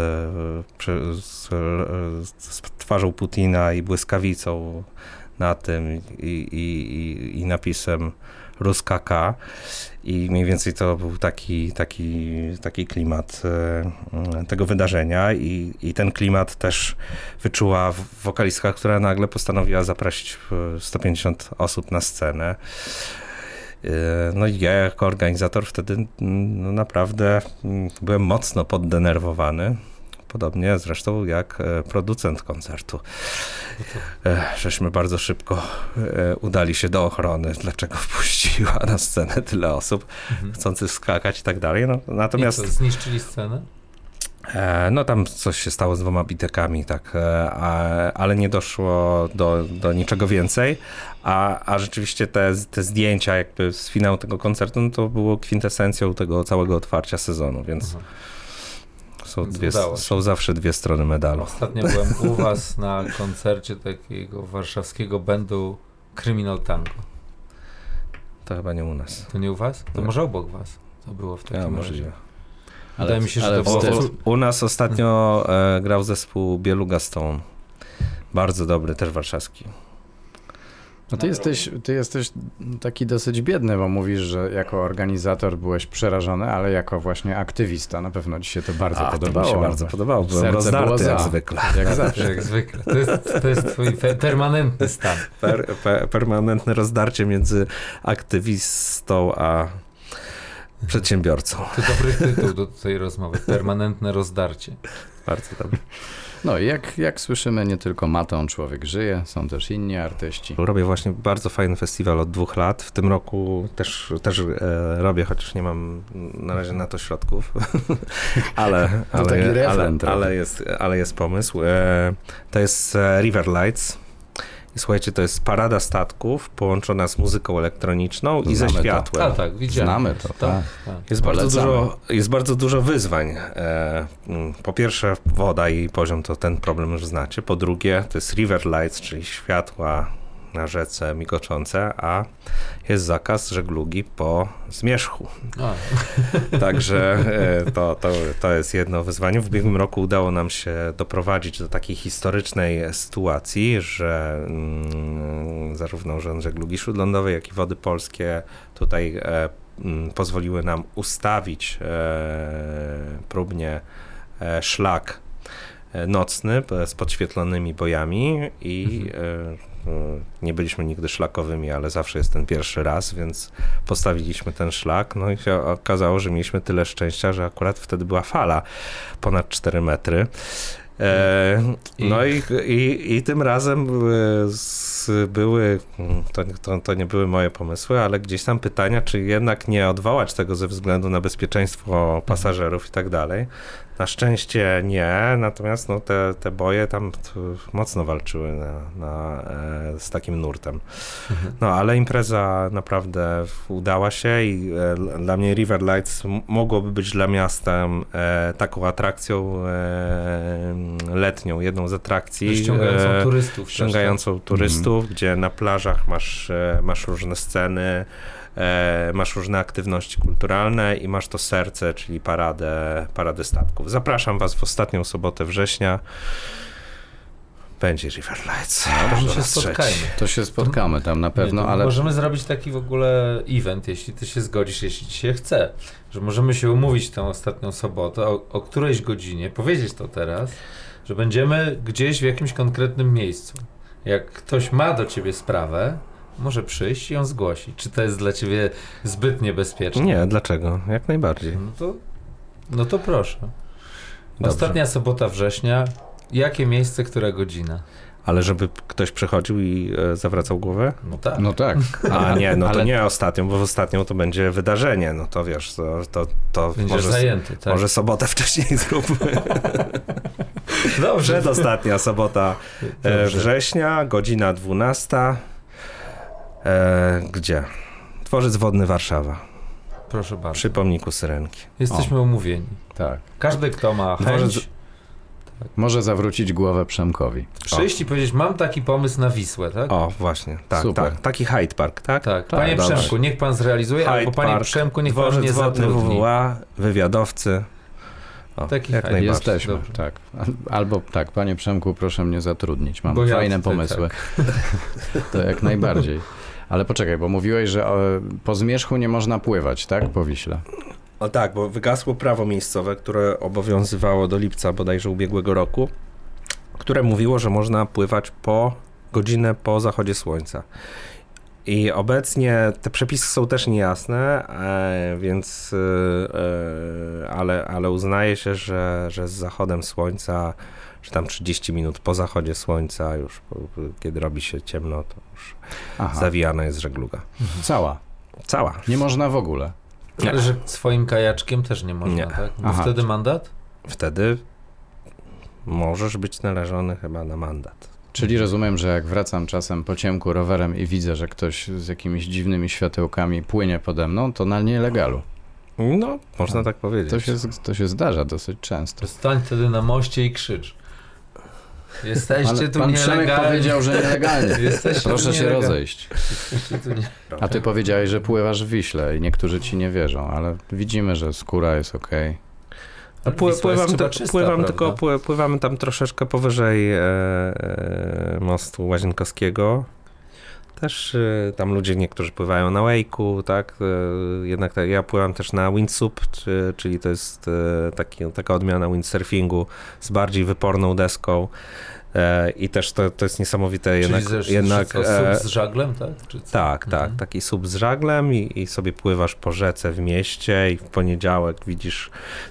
z, e, z twarzą Putina i błyskawicą na tym i, i, i, napisem Ruska K. I mniej więcej to był taki, taki, taki klimat e, tego wydarzenia i, i ten klimat też wyczuła wokalistka, która nagle postanowiła zaprosić e, 150 osób na scenę. E, No i ja jako organizator wtedy mm, no naprawdę mm, byłem mocno poddenerwowany. Podobnie zresztą jak e, producent koncertu. E, Żeśmy bardzo szybko udali się do ochrony, dlaczego wpuściła na scenę tyle osób Mhm. chcących skakać i tak dalej. No, I natomiast co, zniszczyli scenę? E, no tam coś się stało z dwoma bitekami, tak, e, ale nie doszło do, do niczego więcej. A, a rzeczywiście te, te zdjęcia jakby z finału tego koncertu, no to było kwintesencją tego całego otwarcia sezonu, więc Aha. są, dwie, są zawsze dwie strony medalu. Ostatnio byłem u was na koncercie takiego warszawskiego bandu Criminal Tango. To chyba nie u nas. To nie u was? To może obok was. To było w takim Ja, razie. możliwe. Wydaje mi się, że ale to było- wstyd. U, nas ostatnio e, grał zespół Bieluga Stone. Bardzo dobry, też warszawski. No ty jesteś, ty jesteś taki dosyć biedny, bo mówisz, że jako organizator byłeś przerażony, ale jako właśnie aktywista na pewno ci się to bardzo A, podobało. To mi się bardzo podobało. Byłem Serce było rozdarty za. jak zwykle. Jak zawsze. Jak zwykle. To jest, to jest twój permanentny stan. Per, pe, permanentne rozdarcie między aktywistą a przedsiębiorcą. To dobry tytuł do tej rozmowy. Permanentne rozdarcie. Bardzo dobry. No i jak, jak słyszymy, nie tylko Matą człowiek żyje, są też inni artyści. Robię właśnie bardzo fajny festiwal od dwóch lat. W tym roku też, też e, robię, chociaż nie mam na razie na to środków. ale, To taki ale, ale, ale, jest, ale jest pomysł. E, to jest e, River Lights. I słuchajcie, to jest parada statków połączona z muzyką elektroniczną i ze Znamy to. światłem. A tak, widziałem. Znamy to, Tak, tak. tak. Jest bardzo, Polecamy. dużo, jest bardzo dużo wyzwań. E, mm, po pierwsze, woda i poziom to ten problem już znacie. Po drugie, to jest river lights, czyli światła na rzece migoczące, a jest zakaz żeglugi po zmierzchu. A, Także e, to, to, to jest jedno wyzwanie. W ubiegłym roku udało nam się doprowadzić do takiej historycznej sytuacji, że mm, zarówno Urząd Żeglugi Śródlądowej, jak i Wody Polskie tutaj e, mm, pozwoliły nam ustawić e, próbnie e, szlak e, nocny e, z podświetlonymi bojami i Mhm. E, nie byliśmy nigdy szlakowymi, ale zawsze jest ten pierwszy raz, więc postawiliśmy ten szlak, no i się okazało, że mieliśmy tyle szczęścia, że akurat wtedy była fala ponad 4 metry. E, no i, i, i tym razem były, to, to, to nie były moje pomysły, ale gdzieś tam pytania, czy jednak nie odwołać tego ze względu na bezpieczeństwo pasażerów i tak dalej. Na szczęście nie, natomiast no, te, te boje tam mocno walczyły na, na, e, z takim nurtem. No ale impreza naprawdę udała się i e, dla mnie River Lights mogłoby być dla miasta e, taką atrakcją e, letnią, jedną z atrakcji. Ściągającą e, turystów. ściągającą turystów, gdzie na plażach masz, e, masz różne sceny, masz różne aktywności kulturalne i masz to serce, czyli paradę, paradę statków. Zapraszam Was w ostatnią sobotę września. Będzie River Lights. Tam Po się spotkajmy. To się spotkamy tam na pewno, Nie, to ale Możemy zrobić taki w ogóle event, jeśli ty się zgodzisz, jeśli ci się chce, że możemy się umówić tę ostatnią sobotę o, o którejś godzinie, powiedzieć to teraz, że będziemy gdzieś w jakimś konkretnym miejscu. Jak ktoś ma do ciebie sprawę, może przyjść i ją zgłosić. Czy to jest dla ciebie zbyt niebezpieczne? Nie, dlaczego? Jak najbardziej. No to, no to proszę. Dobrze. Ostatnia sobota września. Jakie miejsce, która godzina? Ale żeby ktoś przychodził i e, zawracał głowę? No tak. no tak. A nie, no to ale- nie ostatnią, bo ostatnią to będzie wydarzenie. No to wiesz, to, to, to Będziesz może, zajęty, tak? może sobotę wcześniej zróbmy. Dobrze. Przedostatnia sobota e, Dobrze. września, godzina 12. E, gdzie? Dworzec Wodny Warszawa, Proszę bardzo. przy pomniku Syrenki. Jesteśmy umówieni. Tak. Każdy, kto ma Dworzec- chęć Może zawrócić głowę Przemkowi. przyjść i powiedzieć, mam taki pomysł na Wisłę, tak? O, właśnie, tak, Super. tak. Taki Hyde Park, tak? Tak. Tak, Panie dobrze. Przemku, niech pan zrealizuje, Hyde albo panie Park, Przemku, niech pan Dworzec mnie Wodny zatrudni. WWA, wywiadowcy. O, Taki jak Hyde. najbardziej. Jesteśmy, dobrze. tak. Albo tak, panie Przemku, proszę mnie zatrudnić. Mam Bo ja fajne tutaj pomysły. To jak najbardziej. Ale poczekaj, bo mówiłeś, że o, po zmierzchu nie można pływać, tak? Po Wiśle. O tak, bo wygasło prawo miejscowe, które obowiązywało do lipca bodajże ubiegłego roku, które mówiło, że można pływać po godzinę po zachodzie słońca. I obecnie te przepisy są też niejasne, e, więc e, e, ale, ale uznaje się, że, że z zachodem słońca, że tam 30 minut po zachodzie słońca, już kiedy robi się ciemno, to już Aha, zawijana jest żegluga. cała. Cała. Nie można w ogóle. Ale że swoim kajaczkiem też nie można, Nie. tak? Bo Aha. wtedy mandat? Wtedy możesz być należony chyba na mandat. Czyli rozumiem, że jak wracam czasem po ciemku rowerem i widzę, że ktoś z jakimiś dziwnymi światełkami płynie pode mną, to na nielegalu. No, można tak powiedzieć. To się, to się zdarza dosyć często. To stań wtedy na moście i krzycz. Jesteście Ale tu pan Przemek powiedział, że nielegalnie. Jesteście Proszę się nielegalni. rozejść. A ty powiedziałeś, że pływasz w Wiśle i niektórzy ci nie wierzą, ale widzimy, że skóra jest okej. No, pły, pływam te, czysta, pływam tylko, pły, pływamy tam troszeczkę powyżej e, e, mostu Łazienkowskiego. Też e, tam ludzie niektórzy pływają na Wake'u, tak? E, jednak ja pływam też na windsup, czy, czyli to jest e, taki, taka odmiana windsurfingu z bardziej wyporną deską. E, I też to, to jest niesamowite jednak. Czyli zresztą jednak co, e, sub z żaglem, tak? Tak, tak. Mhm. Taki sub z żaglem i, i sobie pływasz po rzece w mieście i w poniedziałek widzisz,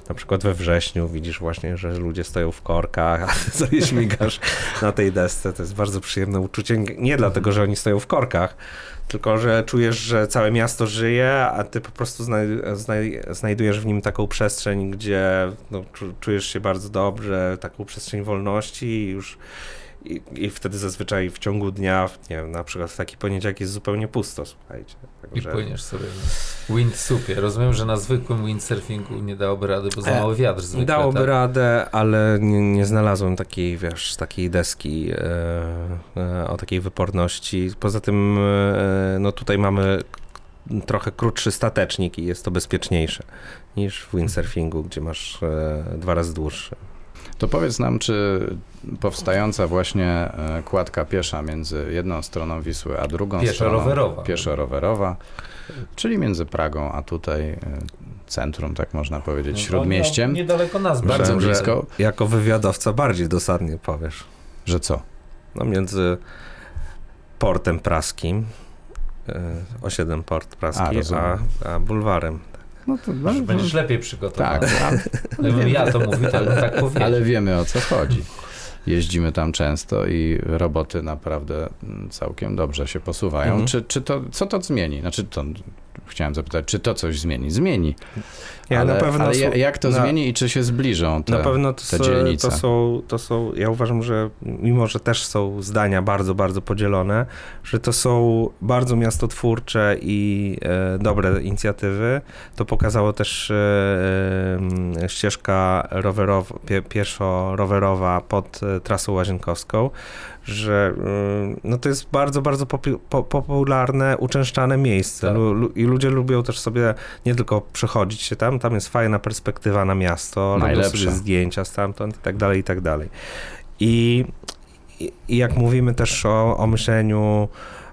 na przykład we wrześniu widzisz właśnie, że ludzie stoją w korkach, a ty sobie śmigasz na tej desce. To jest bardzo przyjemne uczucie. Nie dlatego, że oni stoją w korkach, tylko że czujesz, że całe miasto żyje, a ty po prostu znaj, znaj, znajdujesz w nim taką przestrzeń, gdzie no, czu- czujesz się bardzo dobrze, taką przestrzeń wolności i już i, I wtedy zazwyczaj w ciągu dnia, nie wiem, na przykład w taki poniedziałek jest zupełnie pusto, słuchajcie. I Także, płyniesz sobie w windsupie. Rozumiem, że na zwykłym windsurfingu nie dałoby rady, bo za E, mały wiatr zwykle. Dałoby tak? radę, ale nie, nie znalazłem takiej, wiesz, takiej deski e, e, o takiej wyporności. Poza tym, e, no tutaj mamy trochę krótszy statecznik i jest to bezpieczniejsze niż w windsurfingu, gdzie masz e, dwa razy dłuższy. To powiedz nam, czy powstająca właśnie e, kładka piesza między jedną stroną Wisły, a drugą Pieszo stroną rowerowa. pieszo-rowerowa, czyli między Pragą, a tutaj e, centrum, tak można powiedzieć, No, śródmieściem. no, Niedaleko nas Bardzo blisko. Jako wywiadowca bardziej dosadnie powiesz. Że co? No między portem praskim, e, osiedlem port A, praski, a, rozumiem. a, bulwarem. No to Że Będziesz lepiej przygotowany. tak, a- Gdybym ja to mówił, to bym tak powiedział. ale wiemy o co chodzi. Jeździmy tam często i roboty naprawdę mm, całkiem dobrze się posuwają. Mhm. Czy, czy to, co to zmieni? Znaczy, to chciałem zapytać, czy to coś zmieni? Zmieni. Ja ale na pewno ale są- jak to na- zmieni i czy się zbliżą te, Na pewno to, te dzielnice? to, są, to są, ja uważam, że mimo, że też są zdania bardzo, bardzo podzielone, że to są bardzo miastotwórcze i e, dobre inicjatywy. To pokazało też e, em, ścieżka rowerowa, pie, pieszo-rowerowa pod e, trasą łazienkowską, że e, no to jest bardzo, bardzo popi- po, popularne, uczęszczane miejsce Tak. I ludzie lubią też sobie nie tylko przechodzić się tam, tam jest fajna perspektywa na miasto, robią Najlepsza. sobie zdjęcia stamtąd i tak dalej, i tak dalej. I, i, i jak mówimy też o, o myśleniu,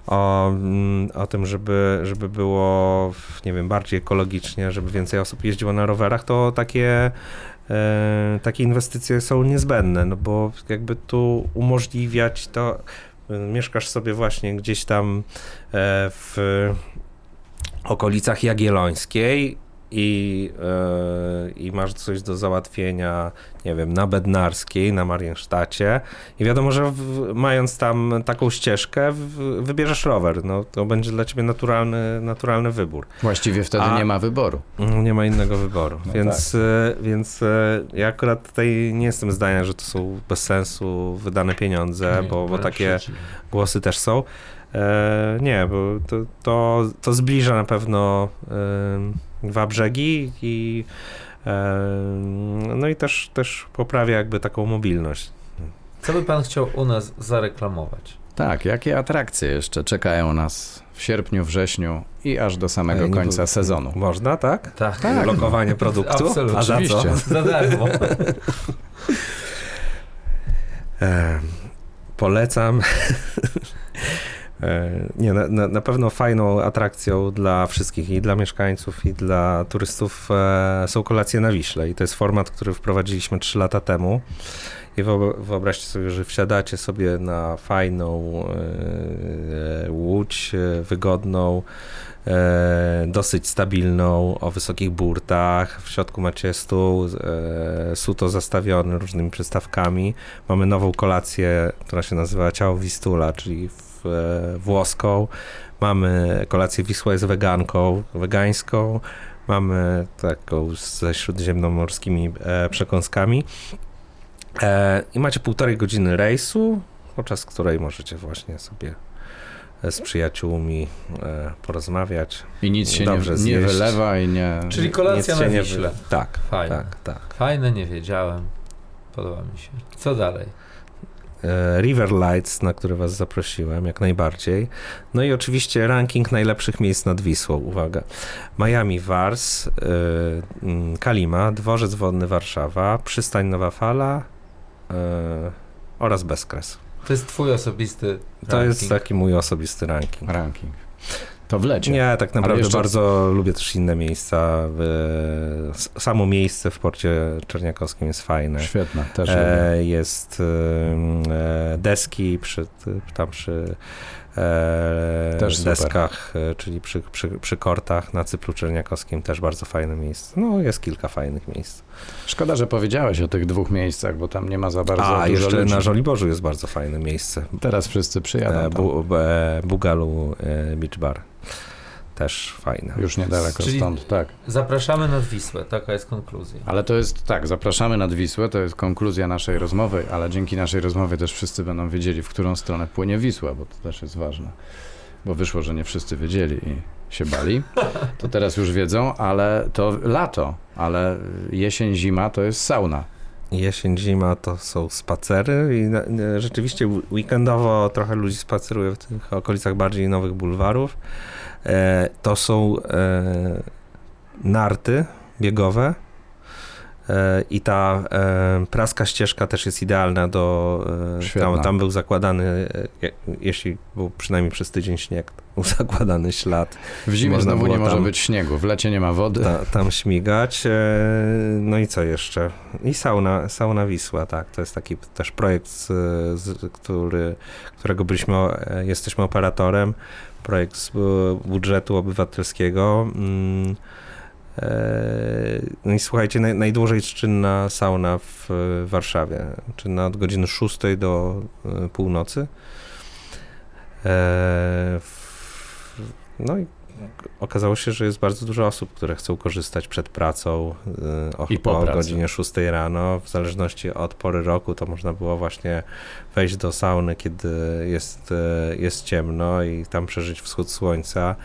o, mm, o tym, żeby, żeby było, nie wiem, bardziej ekologicznie, żeby więcej osób jeździło na rowerach, to takie, e, takie inwestycje są niezbędne, no bo jakby tu umożliwiać to, e, mieszkasz sobie właśnie gdzieś tam e, w okolicach Jagiellońskiej i, e, i masz coś do załatwienia, nie wiem, na Bednarskiej, na Mariensztacie i wiadomo, że w, mając tam taką ścieżkę, w, wybierzesz rower, no to będzie dla ciebie naturalny, naturalny wybór. Właściwie wtedy A- nie ma wyboru. Mm, Nie ma innego wyboru, No więc, e, więc e, ja akurat tutaj nie jestem zdania, że to są bez sensu wydane pieniądze, Nie, bo, bo takie przeciwnie. głosy też są. Nie, bo to, to, to zbliża na pewno dwa brzegi i e, no i też, też poprawia jakby taką mobilność. Co by pan chciał u nas zareklamować? Tak, jakie atrakcje jeszcze czekają nas w sierpniu, wrześniu i aż do samego nie końca sezonu? Można, tak? Tak, Tak. Lokowanie produktu? Absolutnie. A za co? Oczywiście. za darmo. E, polecam. E, Nie, na, na, pewno fajną atrakcją dla wszystkich, i dla mieszkańców, i dla turystów e, są kolacje na Wiśle. I to jest format, który wprowadziliśmy 3 lata temu. I wyob- wyobraźcie sobie, że wsiadacie sobie na fajną e, łódź, wygodną, e, dosyć stabilną, o wysokich burtach. W środku macie stół, e, suto zastawiony różnymi przystawkami. Mamy nową kolację, która się nazywa Ciało Wistula, czyli w, e, włoską. Mamy kolację Wisła jest weganką, wegańską. Mamy taką ze śródziemnomorskimi e, przekąskami. E, I macie półtorej godziny rejsu, podczas której możecie właśnie sobie z przyjaciółmi e, porozmawiać. I nic się nie, Dobrze nie wylewa i nie... Czyli kolacja na Wiśle. wy- Tak, Fajne. tak, tak. Fajne, nie wiedziałem. Podoba mi się. Co dalej? E, River Lights, na który was zaprosiłem, jak najbardziej. No i oczywiście ranking najlepszych miejsc nad Wisłą, uwaga. Miami Wars, e, mm, Kalima, Dworzec Wodny Warszawa, Przystań Nowa Fala oraz Bezkres. To jest twój osobisty To ranking. jest taki mój osobisty ranking. Ranking. To wlecie. Nie, tak naprawdę jeszcze- bardzo lubię też inne miejsca. W, samo miejsce w porcie czerniakowskim jest fajne. Świetna, też. E, jest e, deski przy, tam przy Też super. deskach, e, czyli przy, przy, przy kortach na Cyplu Czerniakowskim też bardzo fajne miejsce. No jest kilka fajnych miejsc. Szkoda, że powiedziałeś o tych dwóch miejscach, bo tam nie ma za bardzo A dużo jeszcze ludzi. na Żoliborzu jest bardzo fajne miejsce. Teraz wszyscy przyjadą E, bu, e, Bugalu e, Beach Bar. Też fajne. Już niedaleko Czyli- stąd, tak. Zapraszamy nad Wisłę, taka jest konkluzja. Ale to jest tak, zapraszamy nad Wisłę, to jest konkluzja naszej rozmowy, ale dzięki naszej rozmowie też wszyscy będą wiedzieli, w którą stronę płynie Wisła, bo to też jest ważne. Bo wyszło, że nie wszyscy wiedzieli i się bali. To teraz już wiedzą, ale to lato, ale jesień, zima to jest sauna. Jesień, zima to są spacery i e, rzeczywiście weekendowo trochę ludzi spaceruje w tych okolicach bardziej nowych bulwarów. E, to są e, narty biegowe, I ta e, praska ścieżka też jest idealna do. e. Tam, tam był zakładany, e, jeśli był przynajmniej przez tydzień śnieg, był zakładany ślad. W zimie Można znowu nie było może tam- być śniegu, w lecie nie ma wody. Ta, tam śmigać. E, no i co jeszcze? I sauna, sauna Wisła, tak. To jest taki też projekt, z, który, którego byliśmy, e, jesteśmy operatorem. Projekt z bu- budżetu obywatelskiego. E, No i słuchajcie, naj, najdłużej czynna sauna w Warszawie. Czynna od godziny 6 do e, północy. E, No i okazało się, że jest bardzo dużo osób, które chcą korzystać przed pracą o, I po o pracy. godzinie 6 rano. W zależności od pory roku to można było właśnie wejść do sauny, kiedy jest, jest ciemno i tam przeżyć wschód słońca.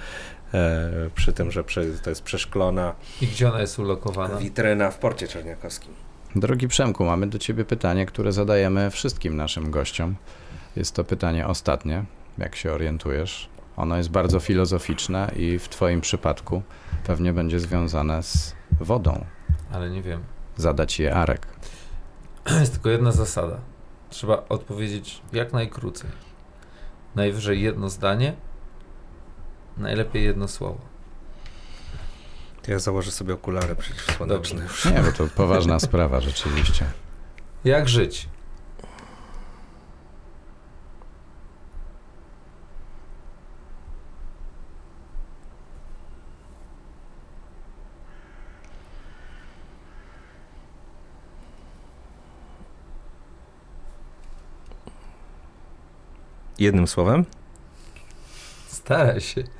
E, przy tym, że prze, to jest przeszklona I gdzie ona jest ulokowana? witryna w porcie czerniakowskim. Drogi Przemku, mamy do ciebie pytanie, które zadajemy wszystkim naszym gościom. Jest to pytanie ostatnie, jak się orientujesz. Ono jest bardzo filozoficzne i w twoim przypadku pewnie będzie związane z wodą. Ale nie wiem. Zadać je Arek. Jest tylko jedna zasada. Trzeba odpowiedzieć jak najkrócej. Najwyżej jedno zdanie, najlepiej jedno słowo. To ja założę sobie okulary przeciwsłoneczne. Dobrze. Nie, bo to poważna sprawa rzeczywiście. Jak żyć? Jednym słowem? Staraj się.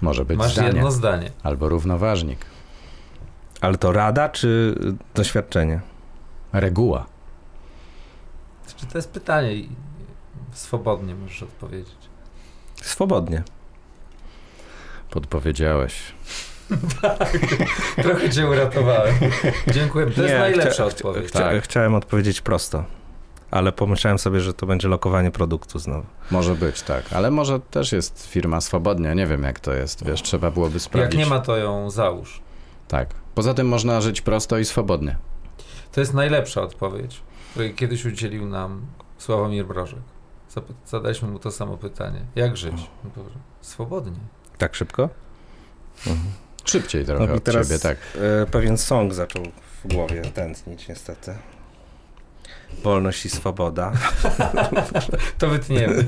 Może być Masz zdanie jedno zdanie. albo równoważnik. Ale to rada czy doświadczenie? Reguła. Czy to jest pytanie i swobodnie możesz odpowiedzieć. Swobodnie. Podpowiedziałeś. Trochę cię uratowałem. Dziękuję. To jest Nie, najlepsza chcia- odpowiedź. Chcia, Tak. Chciałem odpowiedzieć prosto, ale pomyślałem sobie, że to będzie lokowanie produktu znowu. Może być, tak. Ale może też jest firma swobodnia. Nie wiem, jak to jest. Wiesz, trzeba byłoby Jak sprawdzić. nie ma, to ją załóż. Tak. Poza tym można żyć prosto i swobodnie. To jest najlepsza odpowiedź, której kiedyś udzielił nam Sławomir Brożek. Zadaliśmy mu to samo pytanie. Jak żyć? No swobodnie. Tak szybko? Szybciej trochę No i od teraz- ciebie, tak. E, pewien song zaczął w głowie tętnić niestety. Wolność i swoboda. To wytniemy.